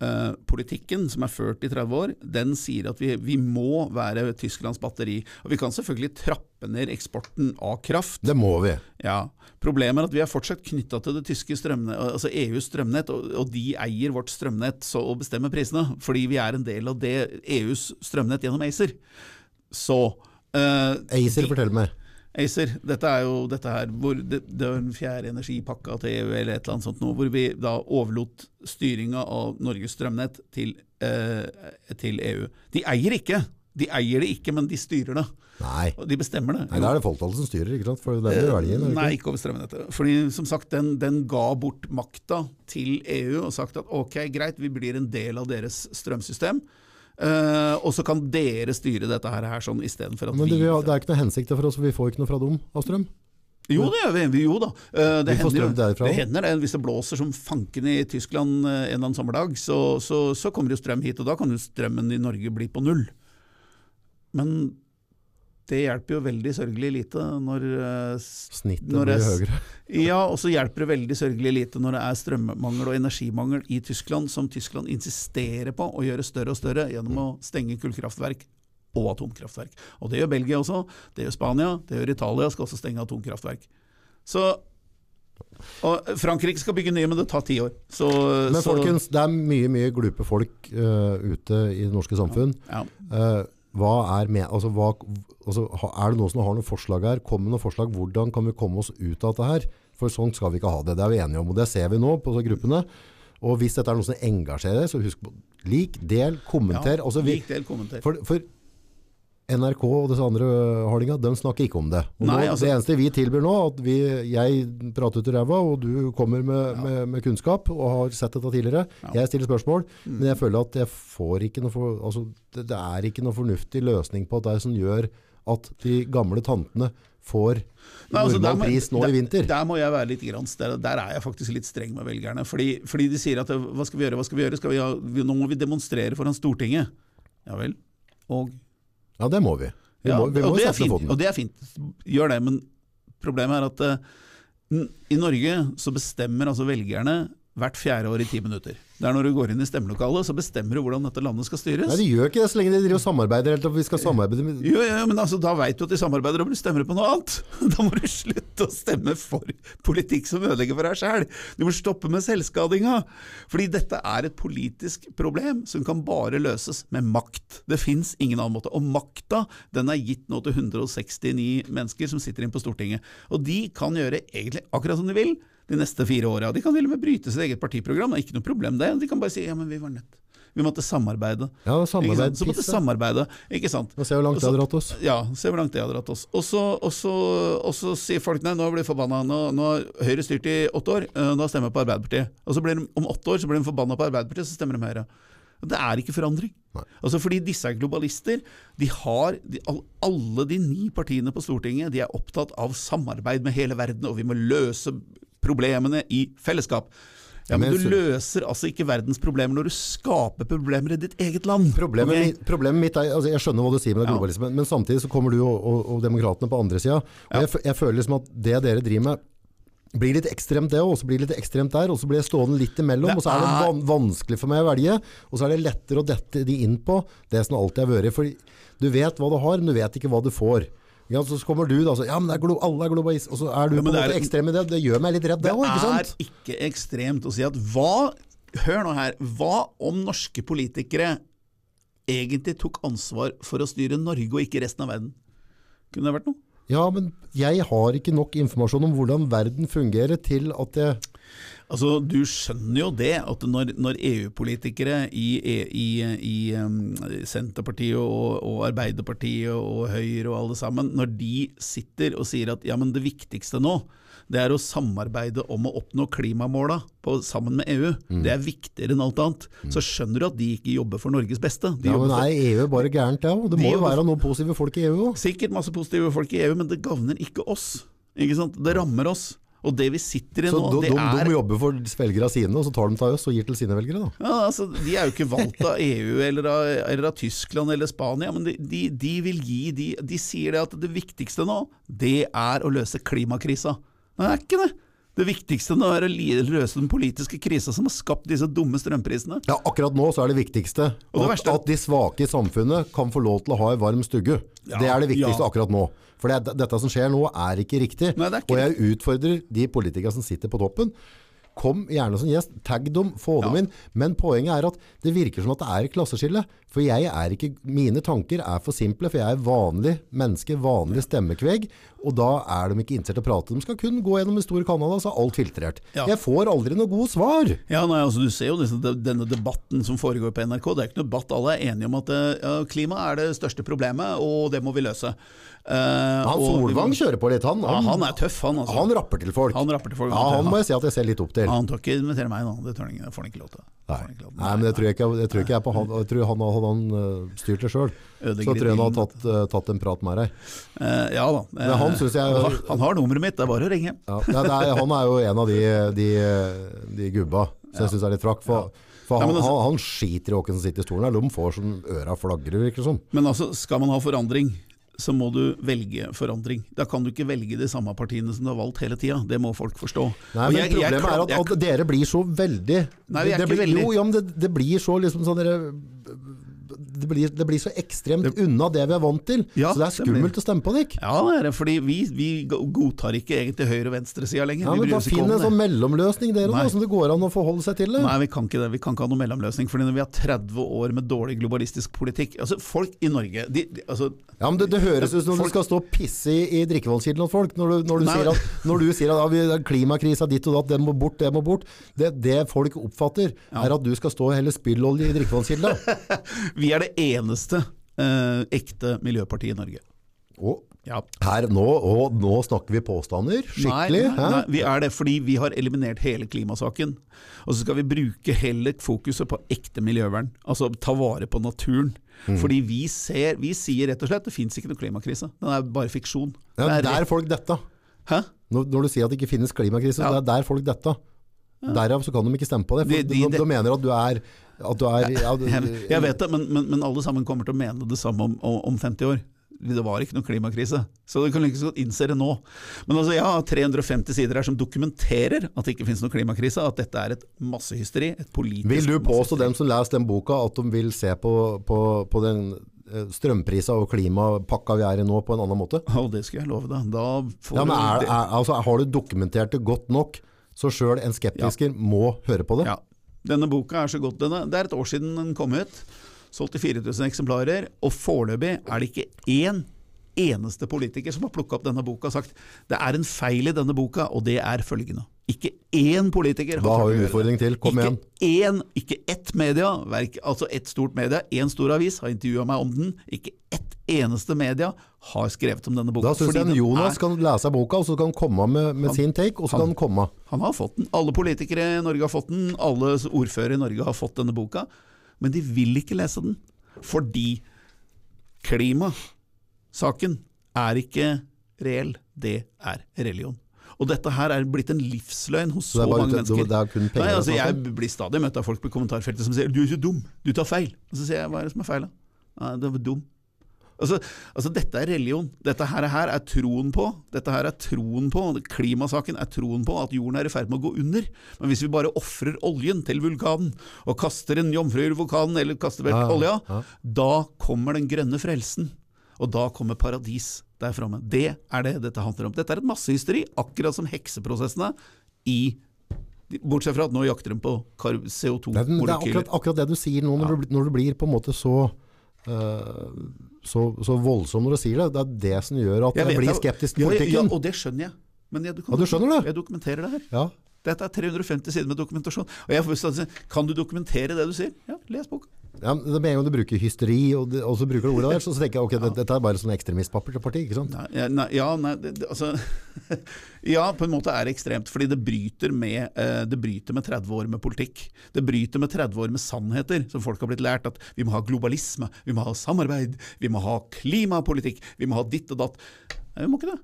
S2: klimapolitikken som er ført i 30 år, den sier at vi, vi må være Tysklands batteri. Og vi kan selvfølgelig trappe ned eksporten av kraft.
S1: Det må vi.
S2: Ja, Problemet er at vi er fortsatt knytta til det tyske strømnet, altså EUs strømnett, og, og de eier vårt strømnett så, og bestemmer prisene, fordi vi er en del av det EUs strømnett gjennom ACER. Så eh,
S1: ACER,
S2: de-
S1: fortell meg.
S2: ACER, dette er jo dette her, hvor det, det er den fjerde energipakka til EU eller et eller annet sånt nå, hvor vi da overlot styringa av Norges strømnett til, eh, til EU. De eier ikke, de eier det ikke, men de styrer det.
S1: Nei.
S2: Og de bestemmer det.
S1: Nei, da er det folketallet som styrer, ikke sant? For det er jo velgen, er
S2: Nei,
S1: ikke
S2: over strømnettet. Fordi som sagt, den, den ga bort makta til EU og sagt at ok, greit, vi blir en del av deres strømsystem. Eh, og så kan dere styre dette her, her sånn istedenfor at
S1: Men det,
S2: vi
S1: Men har- det er ikke noe hensikt for oss, for vi får ikke noe fra dem av strøm.
S2: Jo, det gjør vi. vi. Jo da. Eh, det, hender, det hender det. Hvis det blåser som fanken i Tyskland eh, en eller annen sommerdag, så, så, så kommer jo strøm hit. Og da kan jo strømmen i Norge bli på null. Men det hjelper jo veldig sørgelig lite når eh,
S1: Snittet
S2: Når
S1: blir høyere.
S2: Ja, og så hjelper det veldig sørgelig lite når det er strømmangel og energimangel i Tyskland, som Tyskland insisterer på å gjøre større og større gjennom å stenge kullkraftverk og atomkraftverk. Og det gjør Belgia også, det gjør Spania, det gjør Italia, skal også stenge atomkraftverk. Så Og Frankrike skal bygge nye, men det tar ti år. Så,
S1: Men
S2: så,
S1: folkens, det er mye, mye glupe folk uh, ute i det norske samfunn.
S2: ja.
S1: Eh, hva er, med, altså, hva, altså, er det noen som har noen forslag her? Kom med noen forslag. Hvordan kan vi komme oss ut av dette her? For sånn skal vi ikke ha det. Det er vi enige om, og det ser vi nå på gruppene. Og hvis dette er noe som engasjerer, så husk på lik, del, kommenter. altså, vi,
S2: Lik del kommenter.
S1: for, for NRK og disse andre hardinga, de snakker ikke om det.
S2: Nei, altså-
S1: det eneste vi tilbyr nå, at vi, jeg prater ut i ræva, og du kommer med, med, med kunnskap og har sett dette tidligere. Jeg stiller spørsmål,
S2: Mm.
S1: men jeg føler at jeg får ikke noe for, altså, det, det er ikke noe fornuftig løsning på at det som gjør at de gamle tantene får
S2: Nei, altså,
S1: normal
S2: må-
S1: pris nå
S2: der,
S1: i vinter.
S2: Der må jeg være litt grans. der, der er jeg faktisk litt streng med velgerne. Fordi, fordi de sier at hva skal vi gjøre, hva skal vi gjøre? Skal vi ha, vi, nå må vi demonstrere foran Stortinget. Ja vel. Og,
S1: Ja, det må vi. Vi må, vi må
S2: og, det er fint, og det er fint. Gjør det. Men problemet er at uh, i Norge så bestemmer altså velgerne hvert fjerde år i ti minutter. Det er når du går inn i stemmelokalet, så bestemmer du hvordan dette landet skal styres.
S1: Nei, de gjør ikke det så lenge de driver og samarbeider. Helt, vi skal samarbeide med
S2: Jo, jo, men altså, da veit du at de samarbeider og stemmer på noe annet. Da må du slutte å stemme for politikk som ødelegger for deg sjæl. Du må stoppe med selvskadinga. Fordi dette er et politisk problem som kan bare løses med makt. Det fins ingen annen måte. Og makta den er gitt nå til 169 mennesker som sitter inn på Stortinget. Og de kan gjøre egentlig akkurat som de vil de neste fire åra. De kan til og med bryte sitt eget partiprogram. Det er ikke noe problem det. De kan bare si ja, men vi var nødt. Vi måtte samarbeide.
S1: Ja, samarbeid.
S2: Så måtte samarbeide, ikke sant.
S1: Og se hvor langt det har dratt oss.
S2: Ja, se hvor langt det har dratt oss. Og så, og så, og så sier folk nei, nå blir de forbanna. Nå, nå har Høyre styrt i åtte år, eh, nå stemmer jeg på Arbeiderpartiet. Og så blir de, om åtte år så blir de forbanna på Arbeiderpartiet, så stemmer de Høyre. Det er ikke forandring. Altså Fordi disse er globalister. De har, de, Alle de ni partiene på Stortinget de er opptatt av samarbeid med hele verden, og vi må løse problemene i fellesskap. Ja, Men
S1: Men
S2: du løser altså ikke verdens problemer når du skaper problemer i ditt eget land.
S1: Problemet,
S2: okay?
S1: mitt, problemet mitt er, altså jeg skjønner hva du sier med det
S2: Ja.
S1: globalismen, men samtidig så kommer du og, og, og demokratene på andre sida. Jeg, jeg føler liksom at det dere driver med blir litt ekstremt det, og så blir det litt ekstremt der, og så blir jeg stående litt imellom,
S2: Er...
S1: og så er det van vanskelig for meg å velge, og så er det lettere å dette de inn på det som alltid har vært. For du vet hva du har, men du vet ikke hva du får. Ja, så kommer du da, så, ja, men det er glo alle er globalist, og så er du
S2: Ja,
S1: på en måte ekstrem i det. Det gjør meg litt redd, det òg, ikke sant?
S2: Det er ikke ekstremt å si at hva Hør nå her. Hva om norske politikere egentlig tok ansvar for å styre Norge og ikke resten av verden? Kunne det vært noe?
S1: Ja, men jeg har ikke nok informasjon om hvordan verden fungerer til at jeg
S2: Altså, Du skjønner jo det, at når, når EU-politikere i, i, i um, Senterpartiet og, og Arbeiderpartiet og Høyre og alle sammen, når de sitter og sier at ja, men det viktigste nå, det er å samarbeide om å oppnå klimamåla sammen med EU.
S1: Mm.
S2: Det er viktigere enn alt annet. Så skjønner du at de ikke jobber for Norges beste. De
S1: Ja, men er EU bare gærent, det? Det
S2: De
S1: må jo være noen positive folk i EU òg.
S2: Sikkert masse positive folk i EU, men det gagner ikke oss. Ikke sant? Det rammer oss. Og det vi sitter i
S1: Så
S2: nå,
S1: de,
S2: det
S1: de,
S2: er
S1: de jobber for velgerne sine, og så tar de til oss og gir til sine velgere, da.
S2: Ja, altså, De er jo ikke valgt av EU eller av, eller av Tyskland eller Spania, men de, de, de vil gi de, de sier det at det viktigste nå, det er å løse klimakrisa. Men det er ikke det. Det viktigste nå er å løse den politiske krisa som har skapt disse dumme strømprisene.
S1: Ja, akkurat nå så er det viktigste
S2: det
S1: at, at de svake i samfunnet kan få lov til å ha en varm stugge.
S2: Ja,
S1: det er det viktigste
S2: ja.
S1: akkurat nå. For det, dette som skjer nå er ikke riktig.
S2: Nei, er ikke
S1: og jeg utfordrer de politikere som sitter på toppen. Kom gjerne som gjest, tagg dem, få dem
S2: Ja.
S1: inn. Men poenget er at det virker som at det er et klasseskille. For jeg er ikke, mine tanker er for simple, for jeg er vanlig menneske, vanlig stemmekvegg. Og da er de ikke interessert i å prate. De skal kun gå gjennom en stor kanal, så er alt filtrert.
S2: Ja.
S1: Jeg får aldri noe gode svar.
S2: Ja, nei, altså Du ser jo disse, denne debatten som foregår på NRK. Det er ikke noe debatt. Alle er enige om at eh, ja, klima er det største problemet, og det må vi løse. Eh,
S1: Han
S2: og-
S1: Solvang kjører på litt, han.
S2: ja, Han er tøff, han. altså.
S1: Han rapper til folk.
S2: Han rapper til folk.
S1: Ja, han må jeg si at jeg ser litt opp til.
S2: Han tør ikke invitere meg nå, det han får han ikke lov til.
S1: Nei. Nei, men det tror jeg ikke, jeg tror ikke jeg er på han. Jeg tror han hadde han øh, styrt det sjøl. Så tror jeg han har tatt, uh, tatt en prat med deg.
S2: Uh, ja da.
S1: Men han jeg-
S2: han, har- han har nummeret mitt, det er bare å ringe.
S1: Ja, nei, er, han er jo en av de, de, de gubba som jeg syns er litt frakk. For, for han,
S2: altså-
S1: han, han skiter i hvem som sitter i stolen her. De får sånn øra flagrer, virker det som.
S2: Men altså, skal man ha forandring, så må du velge forandring. Da kan du ikke velge de samme partiene som du har valgt hele tida. Det må folk forstå.
S1: Nei, men
S2: jeg- jeg
S1: Problemet er at, at dere blir så veldig
S2: Nei, vi er
S1: det
S2: ikke
S1: blir,
S2: veldig.
S1: Jo, ja, men det, det blir så liksom sånn dere det, blir, det blir så ekstremt unna det vi er vant til.
S2: Ja,
S1: så det er
S2: det blir-
S1: skummelt å stemme på Nick.
S2: Ja, det er det, fordi vi, vi godtar ikke egentlig høyre- og venstresida lenger.
S1: Ja,
S2: vi
S1: men da Finn en sånn mellomløsning dere,
S2: Nei.
S1: da, som det går an å forholde seg til det.
S2: Nei, vi kan ikke det. Vi kan ikke ha noen mellomløsning. Fordi når vi har 30 år med dårlig globalistisk politikk altså Folk i Norge de, de, altså,
S1: Ja, men Det, det høres ut som folk, du skal stå og pisse i, i drikkevannskilden hos folk. Når du, når du sier at, når du sier at ja, vi- klimakrisa ditt og datt, det må bort, det må bort. Det, det folk oppfatter, er at du skal stå og helle spyllolje i drikkevannskilden.
S2: Vi er det eneste eh, ekte miljøpartiet i Norge.
S1: Og
S2: Ja.
S1: her nå, og nå snakker vi påstander. Skikkelig.
S2: Nei, nei, nei, vi er det fordi vi har eliminert hele klimasaken. Og så skal vi bruke heller fokuset på ekte miljøvern. Altså ta vare på naturen.
S1: Mm.
S2: Fordi vi ser, vi sier rett og slett det fins ikke noe klimakrise. Den er bare fiksjon.
S1: Ja,
S2: Det er
S1: der folk detta.
S2: Hæ?
S1: Når, når du sier at det ikke finnes klimakrise,
S2: Ja.
S1: det er der folk detta. Derav så kan de ikke stemme på det. For
S2: De-
S1: de,
S2: de-
S1: de, mener at du er, at du er ja, du,
S2: Jeg, vet det, men, men, men alle sammen kommer til å mene det samme om, om om 50 år. Det var ikke noen klimakrise. Så du kan like så godt innse det nå. Men altså, jeg har 350 sider her som dokumenterer at det ikke finnes noen klimakrise. At dette er et massehysteri. Et politisk
S1: Vil du påstå dem som leser den boka, at de vil se på, på, på den eh, strømprisa og klimapakka vi er i nå, på en annen måte?
S2: Ja, det skal jeg love deg. Da får
S1: Ja, men er, er, altså, Har du dokumentert det godt nok, så sjøl en skeptiker må høre på det?
S2: Ja. Denne boka er så godt denne. Det er et år siden den kom ut. Solgt i 4000 eksemplarer. Og foreløpig er det ikke én eneste politiker som har plukka opp denne boka og sagt det er en feil i denne boka, og det er følgende. Ikke én politiker
S1: Da har vi
S2: en
S1: utfordring til. Kom igjen.
S2: Ikke én, ikke ett media, altså ett stort media, én stor avis har intervjua meg om den. Ikke ett eneste media har skrevet om denne boka.
S1: Da syns jeg Jonas
S2: er-
S1: kan lese boka, og så kan han komme med, med sin take, og så kan han komme.
S2: Han har fått den. Alle politikere i Norge har fått den. Alle ordførere i Norge har fått denne boka. Men de vil ikke lese den. Fordi klimasaken er ikke reell. Det er religion. Og dette her er blitt en livsløgn hos
S1: Så
S2: mange
S1: ut-
S2: mennesker.
S1: det er kun penger
S2: Nei, altså, jeg blir stadig møtt av folk på kommentarfeltet som sier 'du er så dum, du tar feil'. Og så sier jeg 'hva er det som er feil', da? Nei, det var dum. Altså, altså Dette er religion. Dette her, her er troen på Dette her er troen på Klimasaken er troen på at jorden er i ferd med å gå under. Men hvis vi bare ofrer oljen til vulkanen, og kaster en jomfru i vulkanen, eller kaster
S1: Ja,
S2: olja,
S1: ja.
S2: da kommer den grønne frelsen. Og da kommer paradis der framme. Det er det dette handler om. Dette er et massehysteri, akkurat som hekseprosessene i Bortsett fra at nå jakter de på CO2-molekyler.
S1: det er akkurat, akkurat det du sier nå, når, du, blir- når du blir på en måte så uh, så, så voldsom når du sier det. Det er det som gjør at
S2: Jeg
S1: jeg blir skeptisk til
S2: politikken. ja. Ja, og det skjønner jeg. Men jeg,
S1: Ja, du skjønner det?
S2: Jeg dokumenterer det her.
S1: Ja.
S2: Dette er 350 sider med dokumentasjon. Og jeg får Kan du dokumentere det du sier? Ja, les boka.
S1: Ja, men Med en gang du bruker hysteri, og, det, og så bruker du ordet der, så, så tenker jeg ok, ja. dette er bare sånn ekstremistparti, ikke sant?
S2: Nei, nei, ja, nei det, det, altså Ja, på en måte er det ekstremt, fordi det bryter med eh, Det bryter med 30 år med politikk. Det bryter med 30 år med sannheter, som folk har blitt lært. At vi må ha globalisme, vi må ha samarbeid, vi må ha klimapolitikk, vi må ha ditt og datt. Nei, vi må ikke det.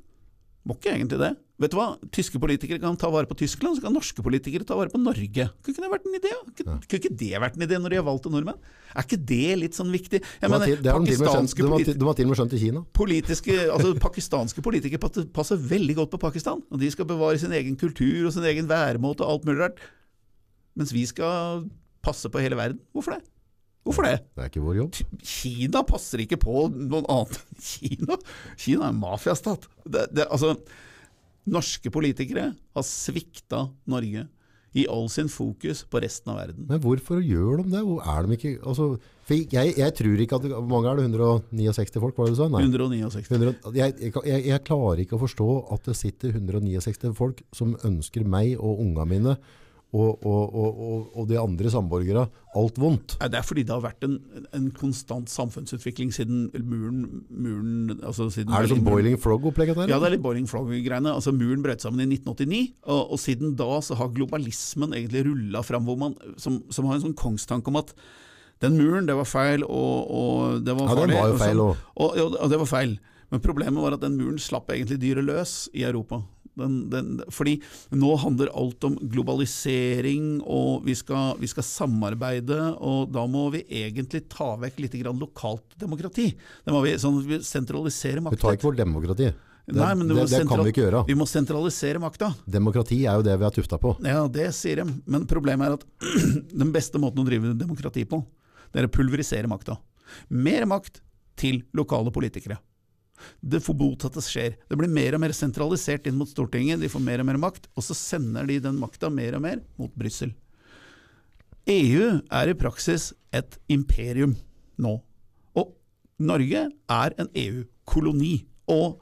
S2: Må ikke egentlig det. Vet du hva? Tyske politikere kan ta vare på Tyskland, så kan norske politikere ta vare på Norge. Kunne ikke det vært en idé? Kunne kunne ikke det vært en idé når de har valgt nordmenn? Er ikke det litt sånn viktig? Jeg mener,
S1: til-
S2: pakistanske
S1: de har til og med skjønt i Kina.
S2: politiske, altså Pakistanske politikere passer veldig godt på Pakistan. Og de skal bevare sin egen kultur og sin egen væremåte og alt mulig rart. Mens vi skal passe på hele verden. Hvorfor det? Hvorfor det?
S1: Det er ikke vår jobb.
S2: Kina passer ikke på noen annet enn Kina. Kina er en mafiastat. Det, det, altså, norske politikere har svikta Norge i all sin fokus på resten av verden.
S1: Men hvorfor gjør de det? Hvor er de ikke altså, jeg, jeg tror ikke at Hvor mange er det? 169 folk, var det du sa? Nei.
S2: 169.
S1: 100, jeg, jeg, jeg, jeg klarer ikke å forstå at det sitter 169 folk som ønsker meg og unga mine og, og, og, og, de andre samborgere alt vondt.
S2: Det er fordi det har vært en, en konstant samfunnsutvikling siden muren, muren altså siden
S1: Er det sånn boiling frog-opplegget der?
S2: Ja, det er litt boiling frog-greiene. Altså Muren brøt sammen i 1989, og, siden da så har globalismen egentlig rulla fram, hvor man, som, som har en sånn kongstanke om at den muren, det var feil, og, og det var
S1: Ja, den var jo feil,
S2: òg.
S1: og-
S2: og, og det var feil. Men problemet var at den muren slapp egentlig dyret løs i Europa. Den, den, fordi nå handler alt om globalisering, og vi skal, vi skal samarbeide, og da må vi egentlig ta vekk litt grann lokalt demokrati. Det må vi, sånn vi sentraliserer
S1: Vi tar ikke vårt demokrati. Det,
S2: Nei, men
S1: det, det kan vi ikke gjøre.
S2: Vi må sentralisere makta.
S1: Demokrati er jo det vi er tufta på.
S2: Ja, det sier de. Men problemet er at den beste måten å drive demokrati på, det er å pulverisere makta. Mer makt til lokale politikere. Det forbotatte skjer. Det blir mer og mer sentralisert inn mot Stortinget, de får mer og mer makt, og så sender de den makta mer og mer mot Brussel. EU er i praksis et imperium nå. Og Norge er en EU-koloni. Og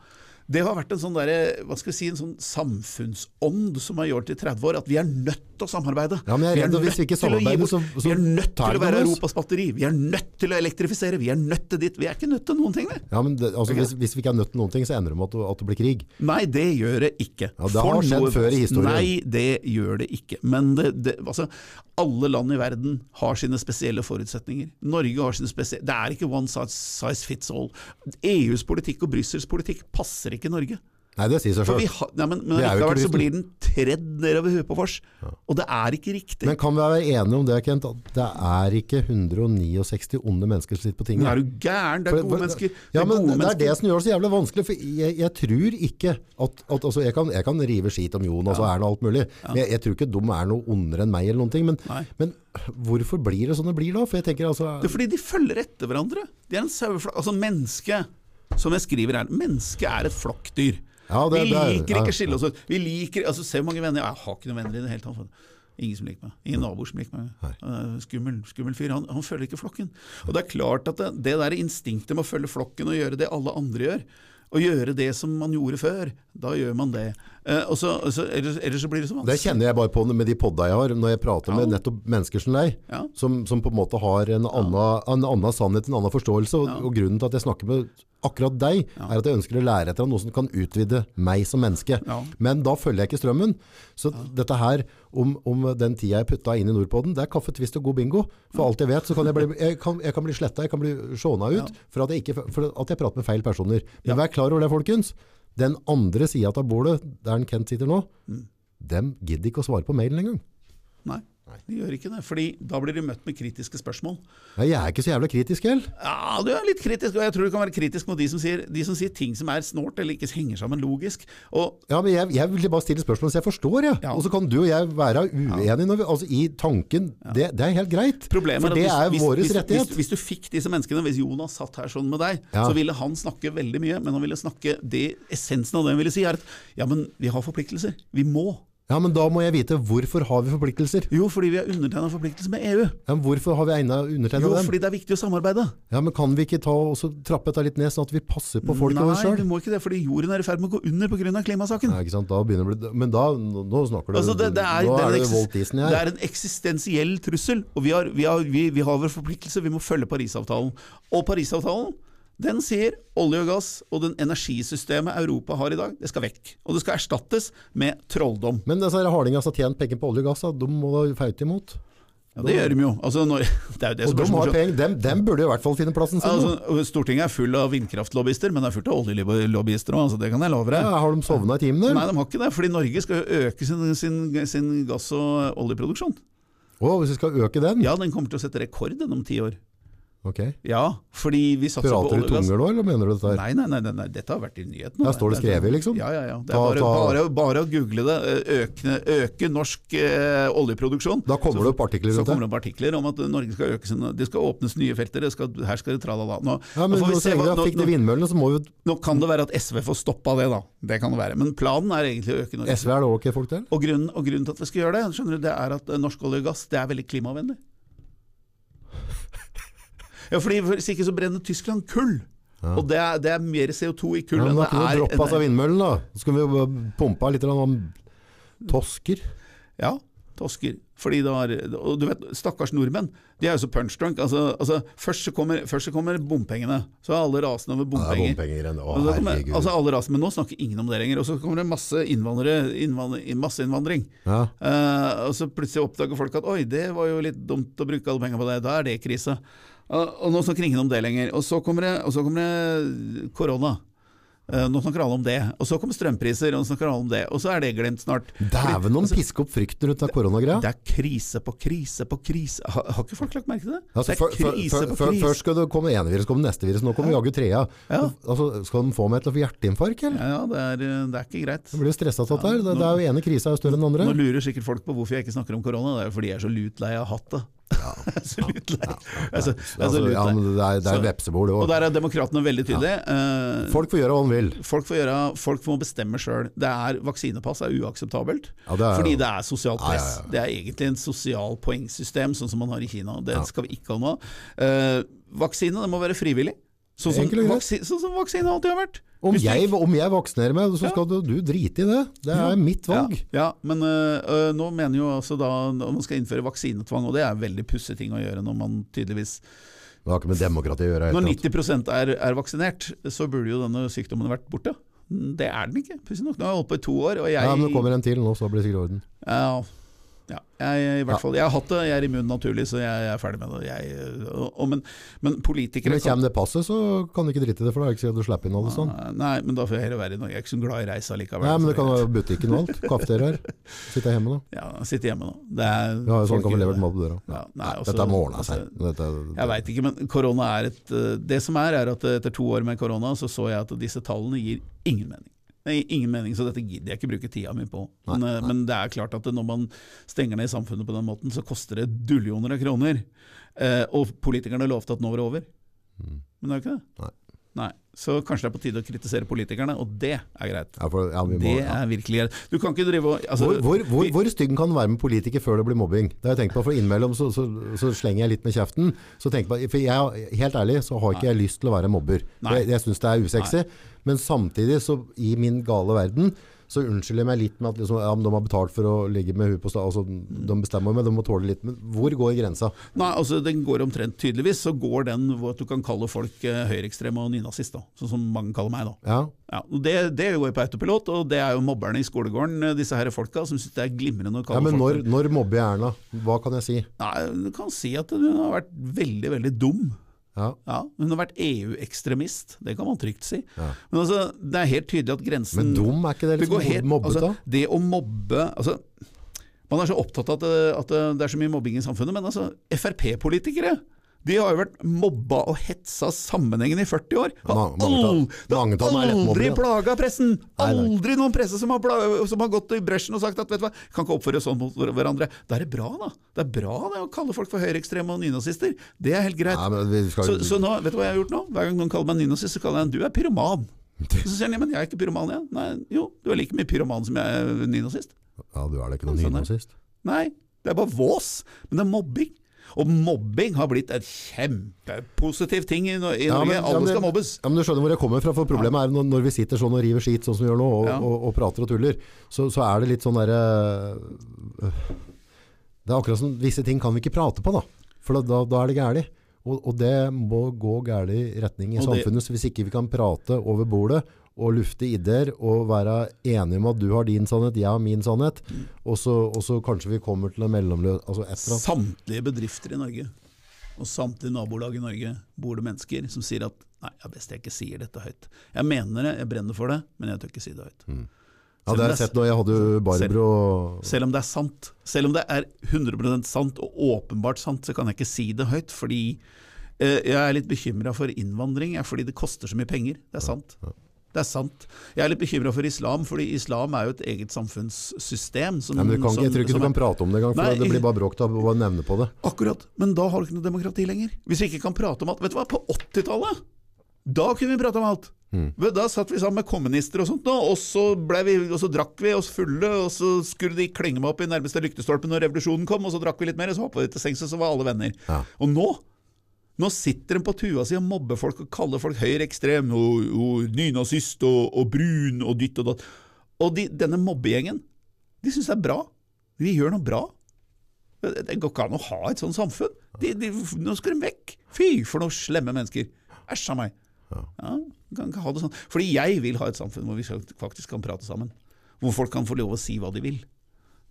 S2: det har vært en sånn, der, hva skal vi si, en sånn samfunnsånd som har gjort i 30 år, at vi er nødt til å samarbeide.
S1: Ja, men jeg er redd hvis vi ikke samarbeider, så- så
S2: vi er nødt til å være. Europas batteri. Vi er nødt til å elektrifisere. Vi er nødt til ditt. Vi er ikke nødt til noen ting, vi.
S1: Ja, men det, altså,
S2: okay.
S1: hvis, hvis vi ikke er nødt til noen ting, så ender det med at, det- at det blir krig.
S2: Nei, det gjør det ikke.
S1: Ja, det har skjedd
S2: noe-
S1: før i historien.
S2: Nei, det gjør det ikke. Men det, det, altså, alle land i verden har sine spesielle forutsetninger. Norge har sine spesielle Det er ikke one size, size fits all. EUs politikk og Brussels politikk passer ikke Norge.
S1: Nei, det sier seg
S2: har, men, men likevel så blir den tredd nedover huet på vårs. Og det er ikke riktig.
S1: Men kan vi være enige om det, Kent, at det er ikke 169 onde mennesker som sitter på tinget?
S2: Nå er du gæren. Det er gode mennesker.
S1: Ja, men det er det som gjør det så jævlig vanskelig. For jeg, jeg tror ikke at, at altså jeg, kan, jeg kan rive skit om Jon og så er det alt mulig, men jeg, jeg tror ikke de er noe ondere enn meg eller noen ting. Men, men hvorfor blir det sånn det blir da? For jeg tenker altså
S2: Det er fordi de følger etter hverandre. De er en saueflokk. Altså, mennesket, som jeg skriver her, mennesket er et flokkdyr.
S1: Ja, det-
S2: vi
S1: det er-
S2: liker
S1: ja.
S2: ikke skille oss ut. Vi liker, altså Se hvor mange venner Jeg har ikke noen venner i det hele tatt. Ingen som liker meg. Ingen naboer som liker meg. Uh, skummel, skummel fyr. Han, han følger ikke flokken. Og det er klart at det, det der instinktet med å følge flokken og gjøre det alle andre gjør, og gjøre det som man gjorde før, da gjør man det. Eh, og så, så, ellers, ellers så blir det så vanskelig.
S1: Det kjenner jeg bare på med de podda jeg har, når jeg prater med nettopp mennesker som deg,
S2: Ja.
S1: som, som på en måte har en annen, en annen sannhet, en annen forståelse. Og, og grunnen til at jeg snakker med akkurat deg, er at jeg ønsker å lære etter noe som kan utvide meg som menneske.
S2: Ja.
S1: Men da følger jeg ikke strømmen. Så dette her, om, om den tida jeg putta inn i Nordpoden, det er kaffe, twist og god bingo. For alt jeg vet, så kan jeg bli, jeg kan, jeg kan bli sletta, jeg kan bli sjåna ut for, at jeg ikke, for at jeg prater med feil personer. Men vær klar over det, folkens. Den andre sida av bordet, der en Kent sitter nå,
S2: Mm.
S1: dem gidder ikke å svare på mailen engang.
S2: Nei, de gjør ikke det. Fordi da blir de møtt med kritiske spørsmål.
S1: Nei, jeg er ikke så jævla kritisk heller.
S2: Ja, du er litt kritisk, og jeg tror du kan være kritisk mot de som sier, de som sier ting som er snålt eller ikke henger sammen logisk. Og
S1: Ja, men jeg, jeg vil bare stille spørsmål så jeg forstår, jeg.
S2: Ja.
S1: Og så kan du og jeg være uenige når vi, altså, i tanken. Det, det er helt greit.
S2: problemet
S1: For det er
S2: hvis,
S1: vår rettighet.
S2: hvis, hvis du fikk disse menneskene, hvis Jonas satt her sånn med deg,
S1: Ja.
S2: så ville han snakke veldig mye, men han ville snakke det essensen av det han ville si, er at ja, men vi har forpliktelser. Vi må.
S1: Ja, men da må jeg vite hvorfor har vi forpliktelser?
S2: Jo, fordi vi har undertegna forpliktelser med EU.
S1: Ja, men hvorfor har vi undertegna dem?
S2: Jo, fordi det er viktig å samarbeide.
S1: Ja, men Kan vi ikke ta og trappe dette litt ned, sånn at vi passer på folk og oss
S2: Nei, vi må ikke det, fordi jorden er i ferd med å gå under pga. klimasaken.
S1: Nei, Ikke sant? Da begynner det å bli Men da nå, snakker du
S2: Altså det, det, er,
S1: Nå
S2: er
S1: det voldtisen Disney
S2: det er en eksistensiell trussel, og vi har, vi, har, vi, vi har vår forpliktelse. Vi må følge Parisavtalen. Og Parisavtalen den sier olje og gass og den energisystemet Europa har i dag, det skal vekk. Og det skal erstattes med trolldom.
S1: Men disse hardingene som har tjent penger på olje og gass, da, de må da feite imot.
S2: Ja, det gjør de jo. Altså, når, det er jo det
S1: Og
S2: som
S1: de har penger. Dem, dem burde i hvert fall finne plassen sin.
S2: Altså, Stortinget er full av vindkraftlobbyister, men det er fullt av oljelobbyister òg. Altså, det kan jeg love deg.
S1: ja, har de sovna i timen,
S2: Nei, de har ikke det, fordi Norge skal jo øke sin, sin, sin gass- og oljeproduksjon.
S1: Å, hvis vi skal øke den?
S2: Ja, den kommer til å sette rekord om ti år.
S1: Ok.
S2: Ja, fordi vi satser på
S1: Prater
S2: olje og gass.
S1: tunger nå, eller mener du dette her?
S2: Nei, nei, nei, nei, nei, dette har vært i nyhetene.
S1: Ja, står det skrevet, liksom?
S2: Ja, ja, ja. Det er bare, bare, bare å google det. Øke, øke norsk eh, oljeproduksjon.
S1: Da kommer
S2: Så-
S1: det opp artikler
S2: Så kommer
S1: det.
S2: det opp artikler om at Norge skal øke sin Det skal åpnes nye felter. Det skal, her skal det tralala. Nå,
S1: Ja,
S2: nå
S1: men
S2: vi
S1: nå,
S2: se hva, nå,
S1: fikk de vindmøllene, så må vi
S2: nå kan det være at SV får stoppa det, da. Det kan det være. Men planen er egentlig å øke Norge.
S1: SV er det ok folk til?
S2: Og grunnen, og grunnen til at vi skal gjøre det, skjønner du, det er at eh, norsk olje og gass det er veldig klimavennlig. Ja, fordi Hvis ikke så brenner Tyskland kull. Og det er, det er mer CO2 i kull
S1: Ja, men
S2: er
S1: da kunne vi droppa oss av vindmøllen, da. Så kunne vi jo pumpe litt om tosker.
S2: Ja, tosker. Fordi det var, og du vet, Stakkars nordmenn. De er jo så punchdrunk. Altså, altså, først, så kommer, først så kommer bompengene. Så er alle rasende over
S1: Ja, er
S2: bompenger.
S1: bompenger. Å,
S2: kommer, altså alle rasende, Men nå snakker ingen om det lenger. Og så kommer det masse innvandrere, innvandring, masseinnvandring.
S1: Ja.
S2: Uh, og så plutselig oppdager folk at oi, det var jo litt dumt å bruke alle pengene på det. Da er det krise. Og, og nå snakker ingen om det lenger. Og så kommer det, og så kommer det korona. Eh, nå snakker alle om det. Og så kommer strømpriser, og nå snakker alle om det. Og så er det glemt snart.
S1: Dæven, noen pisk opp frykten rundt den koronagreia.
S2: Det er krise på krise på krise. Har, har ikke folk lagt merke til det?
S1: Altså,
S2: det er
S1: før-
S2: krise
S1: for,
S2: for,
S1: på
S2: krise.
S1: Først skal det komme ene virus, så kommer neste virus, nå kommer jaggu trea.
S2: Ja.
S1: Altså, skal de få meg til å få hjerteinfarkt, eller?
S2: Ja, ja det, er, det er ikke greit.
S1: Jeg blir jo stressa av dette her. Det, det er jo ene krisa er jo større enn den andre.
S2: Nå lurer sikkert folk på hvorfor jeg ikke snakker om korona. Det er jo fordi jeg er så lut lei av hatt det. Så
S1: Altså, ja, det er, det er vepsebol, det
S2: Og
S1: òg.
S2: der er demokratene veldig tydelige. Ja.
S1: Folk får gjøre hva de vil.
S2: Folk får, gjøre, folk må bestemme sjøl. Vaksinepass er uakseptabelt.
S1: Ja, det er-
S2: fordi det er sosialt
S1: Ja, ja,
S2: press.
S1: ja.
S2: Det er egentlig en sosial poengsystem, sånn som man har i Kina. Det skal vi ikke ha nå. Eh, vaksine det må være frivillig. Sånn som, vaksi, sånn som vaksine alltid har vært.
S1: Om jeg, om jeg vaksinerer meg, så skal du, du drite i det. Det er mitt valg.
S2: Ja, ja men øh, nå mener jo altså da når man skal innføre vaksinetvang, og det er veldig pussig ting å gjøre når man tydeligvis
S1: Det har ikke med demokrati å gjøre.
S2: Når 90% er, er vaksinert, så burde jo denne sykdommen vært borte. Det er den ikke, pussig nok. Nå har jeg holdt på i to år, jeg
S1: Ja, men det kommer en til nå, så blir det sikkert orden.
S2: Ja, ja. Jeg, i hvert fall, jeg har hatt det, jeg er immun naturlig, så jeg, jeg er ferdig med det. Jeg, og, og, men, men politikere
S1: Men kommer det passet, så kan du ikke drite i det, for da er det ikke sikkert du slipper inn alle sånn.
S2: Nei, men da får jeg heller være i Norge. Jeg er ikke så glad i reise likevel.
S1: Nei, men det kan være butikken og alt. Kafeteriaer. Sitte hjemme, nå.
S2: Ja, sitte hjemme nå. Det er,
S1: ja, sånn
S2: folk
S1: kan få
S2: gjør
S1: levert
S2: det.
S1: mat på døra.
S2: Ja, nei, også-
S1: Dette ordne
S2: altså,
S1: seg. Dette,
S2: Jeg veit ikke, men korona er et eh, Det som er, er at etter to år med korona, så så jeg at disse tallene gir ingen mening. Nei, ingen mening, så dette gidder jeg ikke bruke tida mi på. Men,
S1: Nei,
S2: eh, men det er klart at når man stenger ned samfunnet på den måten, så koster det dullioner av kroner. Eh, og politikerne lovte at nå var det over. Men det er jo ikke det.
S1: Mm. Nei.
S2: Nei. Så kanskje det er på tide å kritisere politikerne, og det er greit.
S1: ja, for, ja, vi må,
S2: Det
S1: ja.
S2: er virkelig greit. Du kan ikke drive og altså,
S1: Hvor, hvor, hvor,
S2: vi-
S1: hvor stygg kan den være med politiker før det blir mobbing? Det har jeg tenkt på, for innimellom så, så, så slenger jeg litt med kjeften. Så på, for jeg, helt ærlig så har ikke jeg lyst til å være mobber.
S2: Nei.
S1: Jeg, jeg syns det er usexy. Men samtidig, så i min gale verden, så unnskylder jeg meg litt med at liksom, ja, de har betalt for å ligge med huet på stad. Altså, de bestemmer meg, de må tåle litt. Men hvor går grensa?
S2: Nei, altså den går omtrent tydeligvis, så går den hvor du kan kalle folk eh, høyreekstreme og nynazist. Sånn som mange kaller meg, da.
S1: Ja,
S2: Ja, det, det går på autopilot, og det er jo mobberne i skolegården, eh, disse her folka, som syns det er glimrende å
S1: ja
S2: kalle
S1: men når,
S2: folk
S1: når mobber jeg Erna? Hva kan jeg si?
S2: Nei, Du kan si at hun har vært veldig, veldig dum.
S1: Ja,
S2: Ja, Hun har vært EU-ekstremist, det kan man trygt si.
S1: Ja.
S2: Men altså, det er helt tydelig at grensen
S1: Men dum, er ikke det liksom
S2: helt,
S1: mobbet
S2: altså,
S1: da?
S2: Det å mobbe altså, Man er så opptatt av at at det er så mye mobbing i samfunnet, men altså, Frp-politikere de har jo vært mobba og hetsa sammenhengende i 40 år. Har aldri
S1: mobbere.
S2: plaga pressen! Aldri noen presse som har, som har gått i bresjen og sagt at vet du hva, kan ikke oppføre oss sånn mot hverandre. Da er det bra, da. Det er bra det å kalle folk for høyreekstreme og nynazister. Det er helt greit.
S1: Nei, skal,
S2: Så, så nå, vet du hva jeg har gjort nå? Hver gang noen kaller meg nynazist, så kaller jeg en du er pyroman. Så sier han ja, men jeg er ikke pyroman, jeg. Nei, jo, du er like mye pyroman som jeg er nynazist.
S1: ja, du er da ikke noen
S2: Sånn
S1: nynazist?
S2: Nei, det er bare vås. Men det er mobbing. Og mobbing har blitt et kjempepositiv ting i, Nor- i
S1: Ja,
S2: Norge.
S1: men- ja,
S2: Alle
S1: men-
S2: skal mobbes.
S1: Ja, men Du skjønner hvor jeg kommer fra, for problemet er når, når vi sitter sånn og river skit sånn som vi gjør nå, og, og, og prater og tuller, så, så er det litt sånn derre øh, Det er akkurat som visse ting kan vi ikke prate på, da. For da, da, er det gærlig. Og, og det må gå gærlig retning i
S2: Og det-
S1: samfunnet, så hvis ikke vi kan prate over bordet og lufte ideer og være enige om at du har din sannhet, jeg har min sannhet, og, så, og så kanskje vi kommer til en mellomløs... Altså.
S2: Samtlige bedrifter i Norge og samtlige nabolag i Norge bor det mennesker som sier at nei, det er best jeg ikke sier dette høyt. Jeg mener det, jeg brenner for det, men jeg tør ikke si det høyt.
S1: Ja, det har jeg sett når jeg hadde jo Barbro og
S2: Selv om det er sant. Selv om det er 100% sant og åpenbart sant, så kan jeg ikke si det høyt. Fordi eh, jeg er litt bekymra for innvandring, fordi det koster så mye penger. Det er sant. Det er sant. Jeg er litt bekymra for islam, fordi islam er jo et eget samfunnssystem. Som,
S1: Nei, men du kan,
S2: som,
S1: Jeg tror ikke du kan prate om det engang, for
S2: Nei,
S1: det blir bare bråk av å nevne på det.
S2: Akkurat. Men da har du ikke noe demokrati lenger. Hvis vi ikke kan prate om alt Vet du hva, på 80-tallet, da kunne vi prate om alt. Mm. Da satt vi sammen med kommunister og sånt, og, så vi, og så drakk vi oss fulle, og så skulle de klenge meg opp i nærmeste lyktestolpe når revolusjonen kom, og så drakk vi litt mer, og så hoppa vi til sengs, og så var alle venner.
S1: Ja.
S2: Og nå nå sitter de på tua si og mobber folk og kaller folk høyreekstrem og, og nynazist og, og brun og dytt og datt. Og de, denne mobbegjengen, de syns det er bra. Vi gjør noe bra. Det går ikke an å ha et sånt samfunn. De, de, nå skal de vekk. Fy, for noen slemme mennesker. Æsj a meg. Ja, kan ikke ha det sånn. Fordi jeg vil ha et samfunn hvor vi faktisk kan prate sammen. Hvor folk kan få lov å si hva de vil.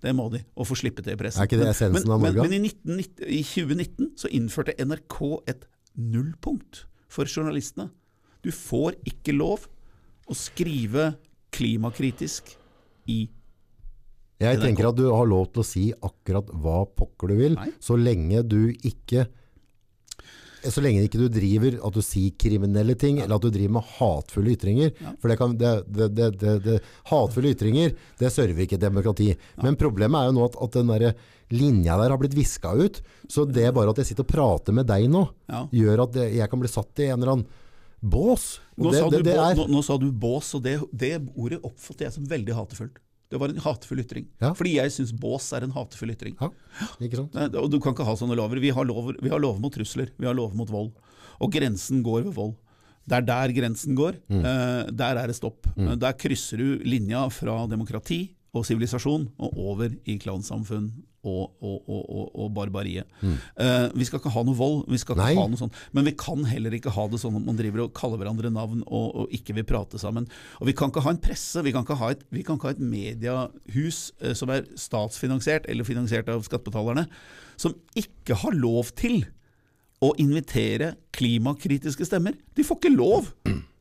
S2: Det må de, og få slippe til i pressen.
S1: Er ikke det
S2: Men-
S1: essensen av
S2: men,
S1: Morgan?
S2: men i, 1990, i 2019 så innførte NRK et nullpunkt for journalistene. Du får ikke lov å skrive klimakritisk i
S1: Jeg tenker at du har lov til å si akkurat hva pokker du vil,
S2: Nei.
S1: så lenge du ikke så lenge ikke du driver at du sier kriminelle ting, eller at du driver med hatefulle ytringer. For det kan, det, det, det, det, det, hatefulle ytringer, det server ikke demokrati. Men problemet er jo nå at, at den der linja der har blitt viska ut. Så det bare at jeg sitter og prater med deg nå, gjør at jeg kan bli satt i en eller annen bås.
S2: Nå,
S1: det,
S2: sa du nå, nå sa du bås, og det, det ordet oppfatter jeg som veldig hatefullt. Det var en hatefull ytring.
S1: Ja.
S2: Fordi jeg syns bås er en hatefull ytring.
S1: ja, ikke sant?
S2: Nei, og Du kan ikke ha sånne lover. Vi har lover, vi har lover mot trusler, vi har lover mot vold. Og grensen går ved vold. Det er der grensen går. Eh, der er det stopp. Eh, Der krysser du linja fra demokrati og sivilisasjon og over i klansamfunn og, og, og, og, barbariet. Mm. Eh, vi skal ikke ha noe vold, vi skal ikke
S1: Nei.
S2: ha noe sånt. men vi kan heller ikke ha det sånn at man driver og kaller hverandre navn og, ikke vil prate sammen. Og Vi kan ikke ha en presse, vi kan ikke ha et, vi kan ikke ha et mediehus eh, som er statsfinansiert eller finansiert av skattebetalerne, som ikke har lov til å invitere klimakritiske stemmer. De får ikke lov!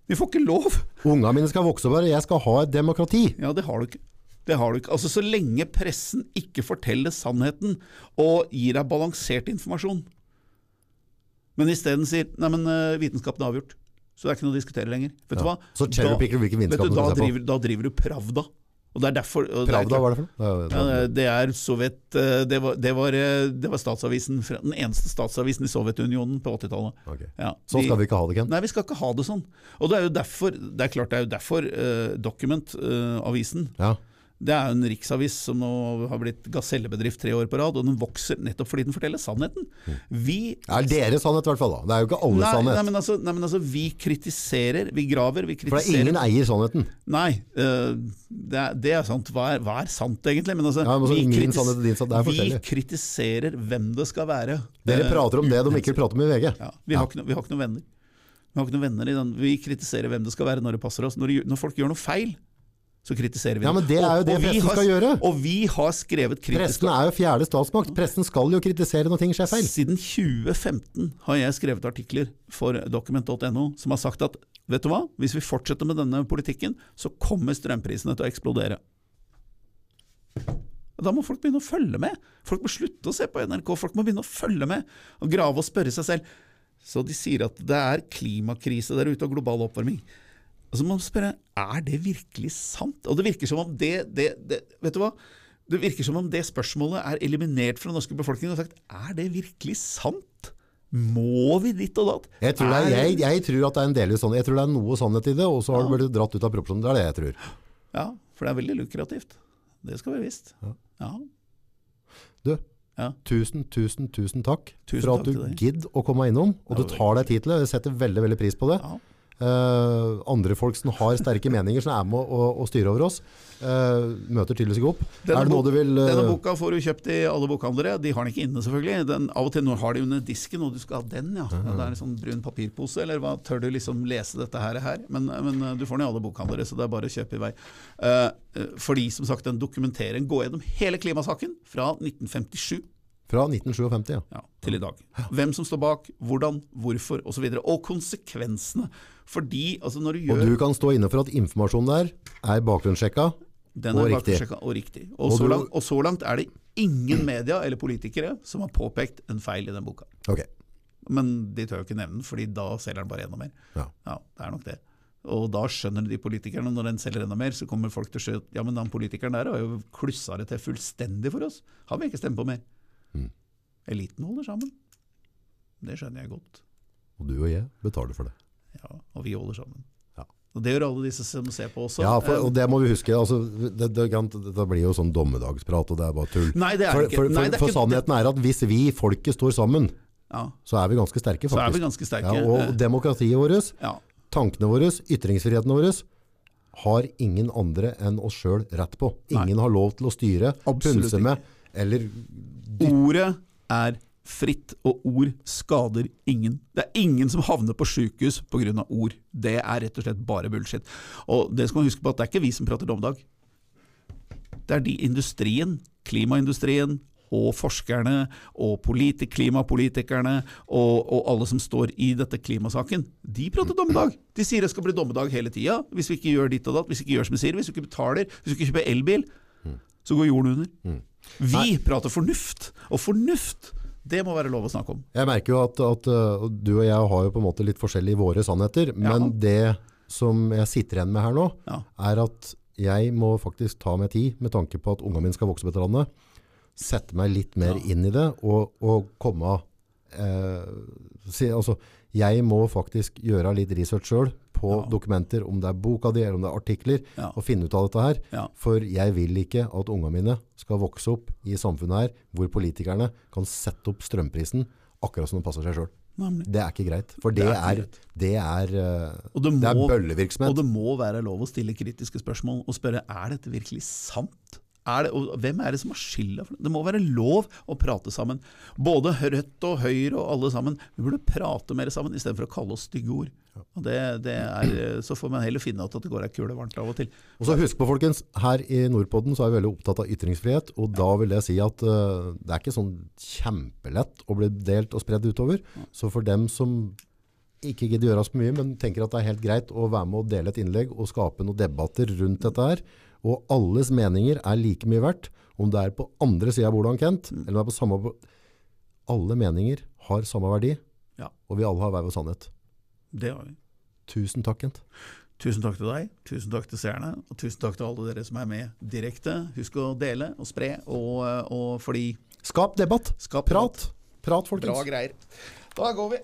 S2: De får ikke lov!
S1: Ungene mine skal vokse opp her, jeg skal ha et demokrati.
S2: Ja, det har du ikke. Det har du ikke. Altså, Så lenge pressen ikke forteller sannheten og gir deg balansert informasjon, men isteden sier nei, men eh, vitenskapen er avgjort, så det er ikke noe å diskutere lenger. Vet du hva?
S1: Så cherrypicker hvilken vitenskap
S2: du,
S1: du
S2: da,
S1: på.
S2: driver, da driver du Pravda. Og det er derfor er
S1: Pravda, hva er det for noe? Det er-
S2: Ja, det er Sovjet eh, Det var, det var, eh, det var statsavisen, den eneste statsavisen i Sovjetunionen på 80-tallet.
S1: Ok.
S2: Ja,
S1: Sånn skal vi ikke ha det, Ken.
S2: Nei, vi skal ikke ha det sånn. Og det er jo derfor, det er klart det er jo derfor uh, Document-avisen
S1: Ja.
S2: Det er en riksavis som nå har blitt gasellebedrift tre år på rad, og den vokser nettopp fordi den forteller sannheten. Vi
S1: Det er deres sannhet i hvert fall da. Det er jo ikke alle
S2: Nei,
S1: sannhet.
S2: nei, men altså, nei, men altså, vi kritiserer, vi graver, vi kritiserer.
S1: For det er ingen eier sannheten.
S2: Nei, øh, det, er, det er sant. Hva er, hva er sant, egentlig? Men altså,
S1: Ja, men altså,
S2: vi, kritis-
S1: sannhet sannhet,
S2: vi kritiserer hvem det skal være.
S1: Dere
S2: Eh,
S1: prater om det de ikke prater om i VG.
S2: ja, vi, har ikke, no- vi har ikke noen venner. Vi har ikke noen venner i den. Vi kritiserer hvem det skal være når det passer oss. Når, når folk gjør noe feil, så kritiserer vi
S1: Ja, men det er jo det pressen
S2: har-
S1: skal gjøre.
S2: Og vi har skrevet kritisk
S1: Pressen er jo fjerde statsmakt. Pressen skal jo kritisere når ting skjer feil.
S2: Siden 2015 har jeg skrevet artikler for document.no som har sagt at vet du hva, hvis vi fortsetter med denne politikken, så kommer strømprisene til å eksplodere. Da må folk begynne å følge med. Folk må slutte å se på NRK, folk må begynne å følge med og grave og spørre seg selv. Så de sier at det er klimakrise der ute og global oppvarming. Og så må man spørre er det virkelig sant. Og det virker som om det, det, det Vet du hva? Det virker som om det spørsmålet er eliminert fra den norske befolkningen. Og sagt, Er det virkelig sant? Må vi ditt og datt?
S1: Jeg tror, er, jeg, jeg tror at det er en del sånn. Jeg tror det er noe sannhet i det, og så har det blitt dratt ut av proporsjonen. Det er det jeg tror.
S2: Ja, for det er veldig lukrativt. Det skal være visst. Ja.
S1: Du,
S2: Ja.
S1: tusen, tusen, tusen takk
S2: Tusen
S1: for at
S2: takk
S1: du gidder å komme innom, og du tar deg tid til det. Jeg setter veldig, veldig pris på det.
S2: Ja.
S1: Eh, andre folk som har sterke meninger, som er med å, å styre over oss, uh, møter tydeligvis ikke opp.
S2: Denne
S1: er
S2: bok-
S1: du vil... uh...
S2: Denne boka får du kjøpt i alle bokhandlere. De har den ikke inne, selvfølgelig. Den, av og til nå har de under disken, og du skal ha den, ja. ja det er en sånn brun papirpose, eller hva? Tør du liksom lese dette her? her? Men, men du får den i alle bokhandlere, så det er bare å kjøpe i vei. Fordi, som sagt, den dokumenterer, går gjennom hele klimasaken fra 1957
S1: Fra 1957, ja.
S2: ja, til i dag. Hvem som står bak, hvordan, hvorfor osv. Og, så og konsekvensene. Fordi altså når du
S1: Og du kan stå inne for at informasjonen der er bakgrunnssjekka.
S2: Den
S1: Og riktig.
S2: og riktig. Og, så langt, og så langt er det ingen media eller politikere som har påpekt en feil i den boka.
S1: Okay.
S2: Men de tør jo ikke nevne den, fordi da selger den bare enda mer.
S1: Ja.
S2: det er nok det. Og da skjønner de politikerne, når den selger enda mer, så kommer folk til å skjønne at ja, men den politikeren der har jo klussa det til fullstendig for oss. Han vil ikke stemme på mer.
S1: Mm.
S2: Eliten holder sammen. Det skjønner jeg godt.
S1: Og du og jeg betaler for det.
S2: Ja, og vi holder sammen.
S1: Ja.
S2: Og det gjør alle disse som ser på også.
S1: Ja, for,
S2: Eh,
S1: og det må vi huske. Altså, det, det, kan- det blir jo sånn dommedagsprat, og det er bare tull.
S2: Nei, det er
S1: For,
S2: ikke.
S1: for,
S2: Nei, det er
S1: for
S2: ikke-
S1: sannheten er at hvis vi, folket, står sammen,
S2: ja,
S1: så er vi ganske sterke, faktisk.
S2: så er vi ganske sterke.
S1: Ja, og
S2: Eh,
S1: demokratiet vårt,
S2: ja.
S1: tankene våre, ytringsfriheten vår, har ingen andre enn oss sjøl rett på.
S2: Nei.
S1: Ingen har lov til å styre,
S2: Absolutt
S1: punse med, eller
S2: Ordet er fritt, og ord skader ingen. Det er ingen som havner på sjukehus pga. ord. Det er rett og slett bare bullshit. Og det skal man huske på at det er ikke vi som prater dommedag. Det er de industrien, klimaindustrien, og forskerne, og politik, klimapolitikerne, og, og alle som står i dette klimasaken, de prater dommedag. De sier det skal bli dommedag hele tida, hvis vi ikke gjør ditt og datt, hvis vi ikke gjør som vi sier, hvis vi ikke betaler, hvis vi ikke kjøper elbil, så går jorden under. Vi prater fornuft, og fornuft Det må være lov å snakke om.
S1: Jeg merker jo at, at uh, du og jeg har jo på en måte litt forskjellige våre sannheter, men det som jeg sitter igjen med her nå,
S2: Ja.
S1: er at jeg må faktisk ta meg tid med tanke på at ungene mine skal vokse på dette landet, sette meg litt mer
S2: Ja.
S1: inn i det og, og komme eh, si, altså, Jeg må faktisk gjøre litt research sjøl på
S2: Ja.
S1: dokumenter, om det er boka di eller om det er artikler,
S2: Ja.
S1: og finne ut av dette her.
S2: Ja.
S1: For jeg vil ikke at ungene mine skal vokse opp i samfunnet her hvor politikerne kan sette opp strømprisen akkurat som det passer seg sjøl. Det er ikke greit. For det,
S2: Det er
S1: er, det er, eh,
S2: det,
S1: det er bøllevirksomhet.
S2: og det må være lov å stille kritiske spørsmål og spørre er dette virkelig sant. Er det, og hvem er det som har skylda for det? Det må være lov å prate sammen. Både Rødt og Høyre og alle sammen. Vi burde prate mer sammen istedenfor å kalle oss stygge ord. Og det, det er, så får man heller finne ut at det går ei kule varmt av og til.
S1: Og så husk på folkens, her i Nordpodden så er vi veldig opptatt av ytringsfrihet, og da vil jeg si at uh, det er ikke sånn kjempelett å bli delt og spredd utover. Så for dem som ikke gidder gjøre så mye, men tenker at det er helt greit å være med og dele et innlegg og skape noen debatter rundt dette her, og alles meninger er like mye verdt, om det er på andre siden av bordet han Kent, eller om det er på samme Alle meninger har samme verdi,
S2: Ja.
S1: og vi alle har hver vår sannhet.
S2: Det har vi.
S1: Tusen takk, Kent.
S2: Tusen takk til deg, tusen takk til seerne, og tusen takk til alle dere som er med direkte. Husk å dele og spre, og, og fordi
S1: Skap debatt.
S2: Skap
S1: Prat. Prat, folkens.
S2: Bra greier. Da går vi.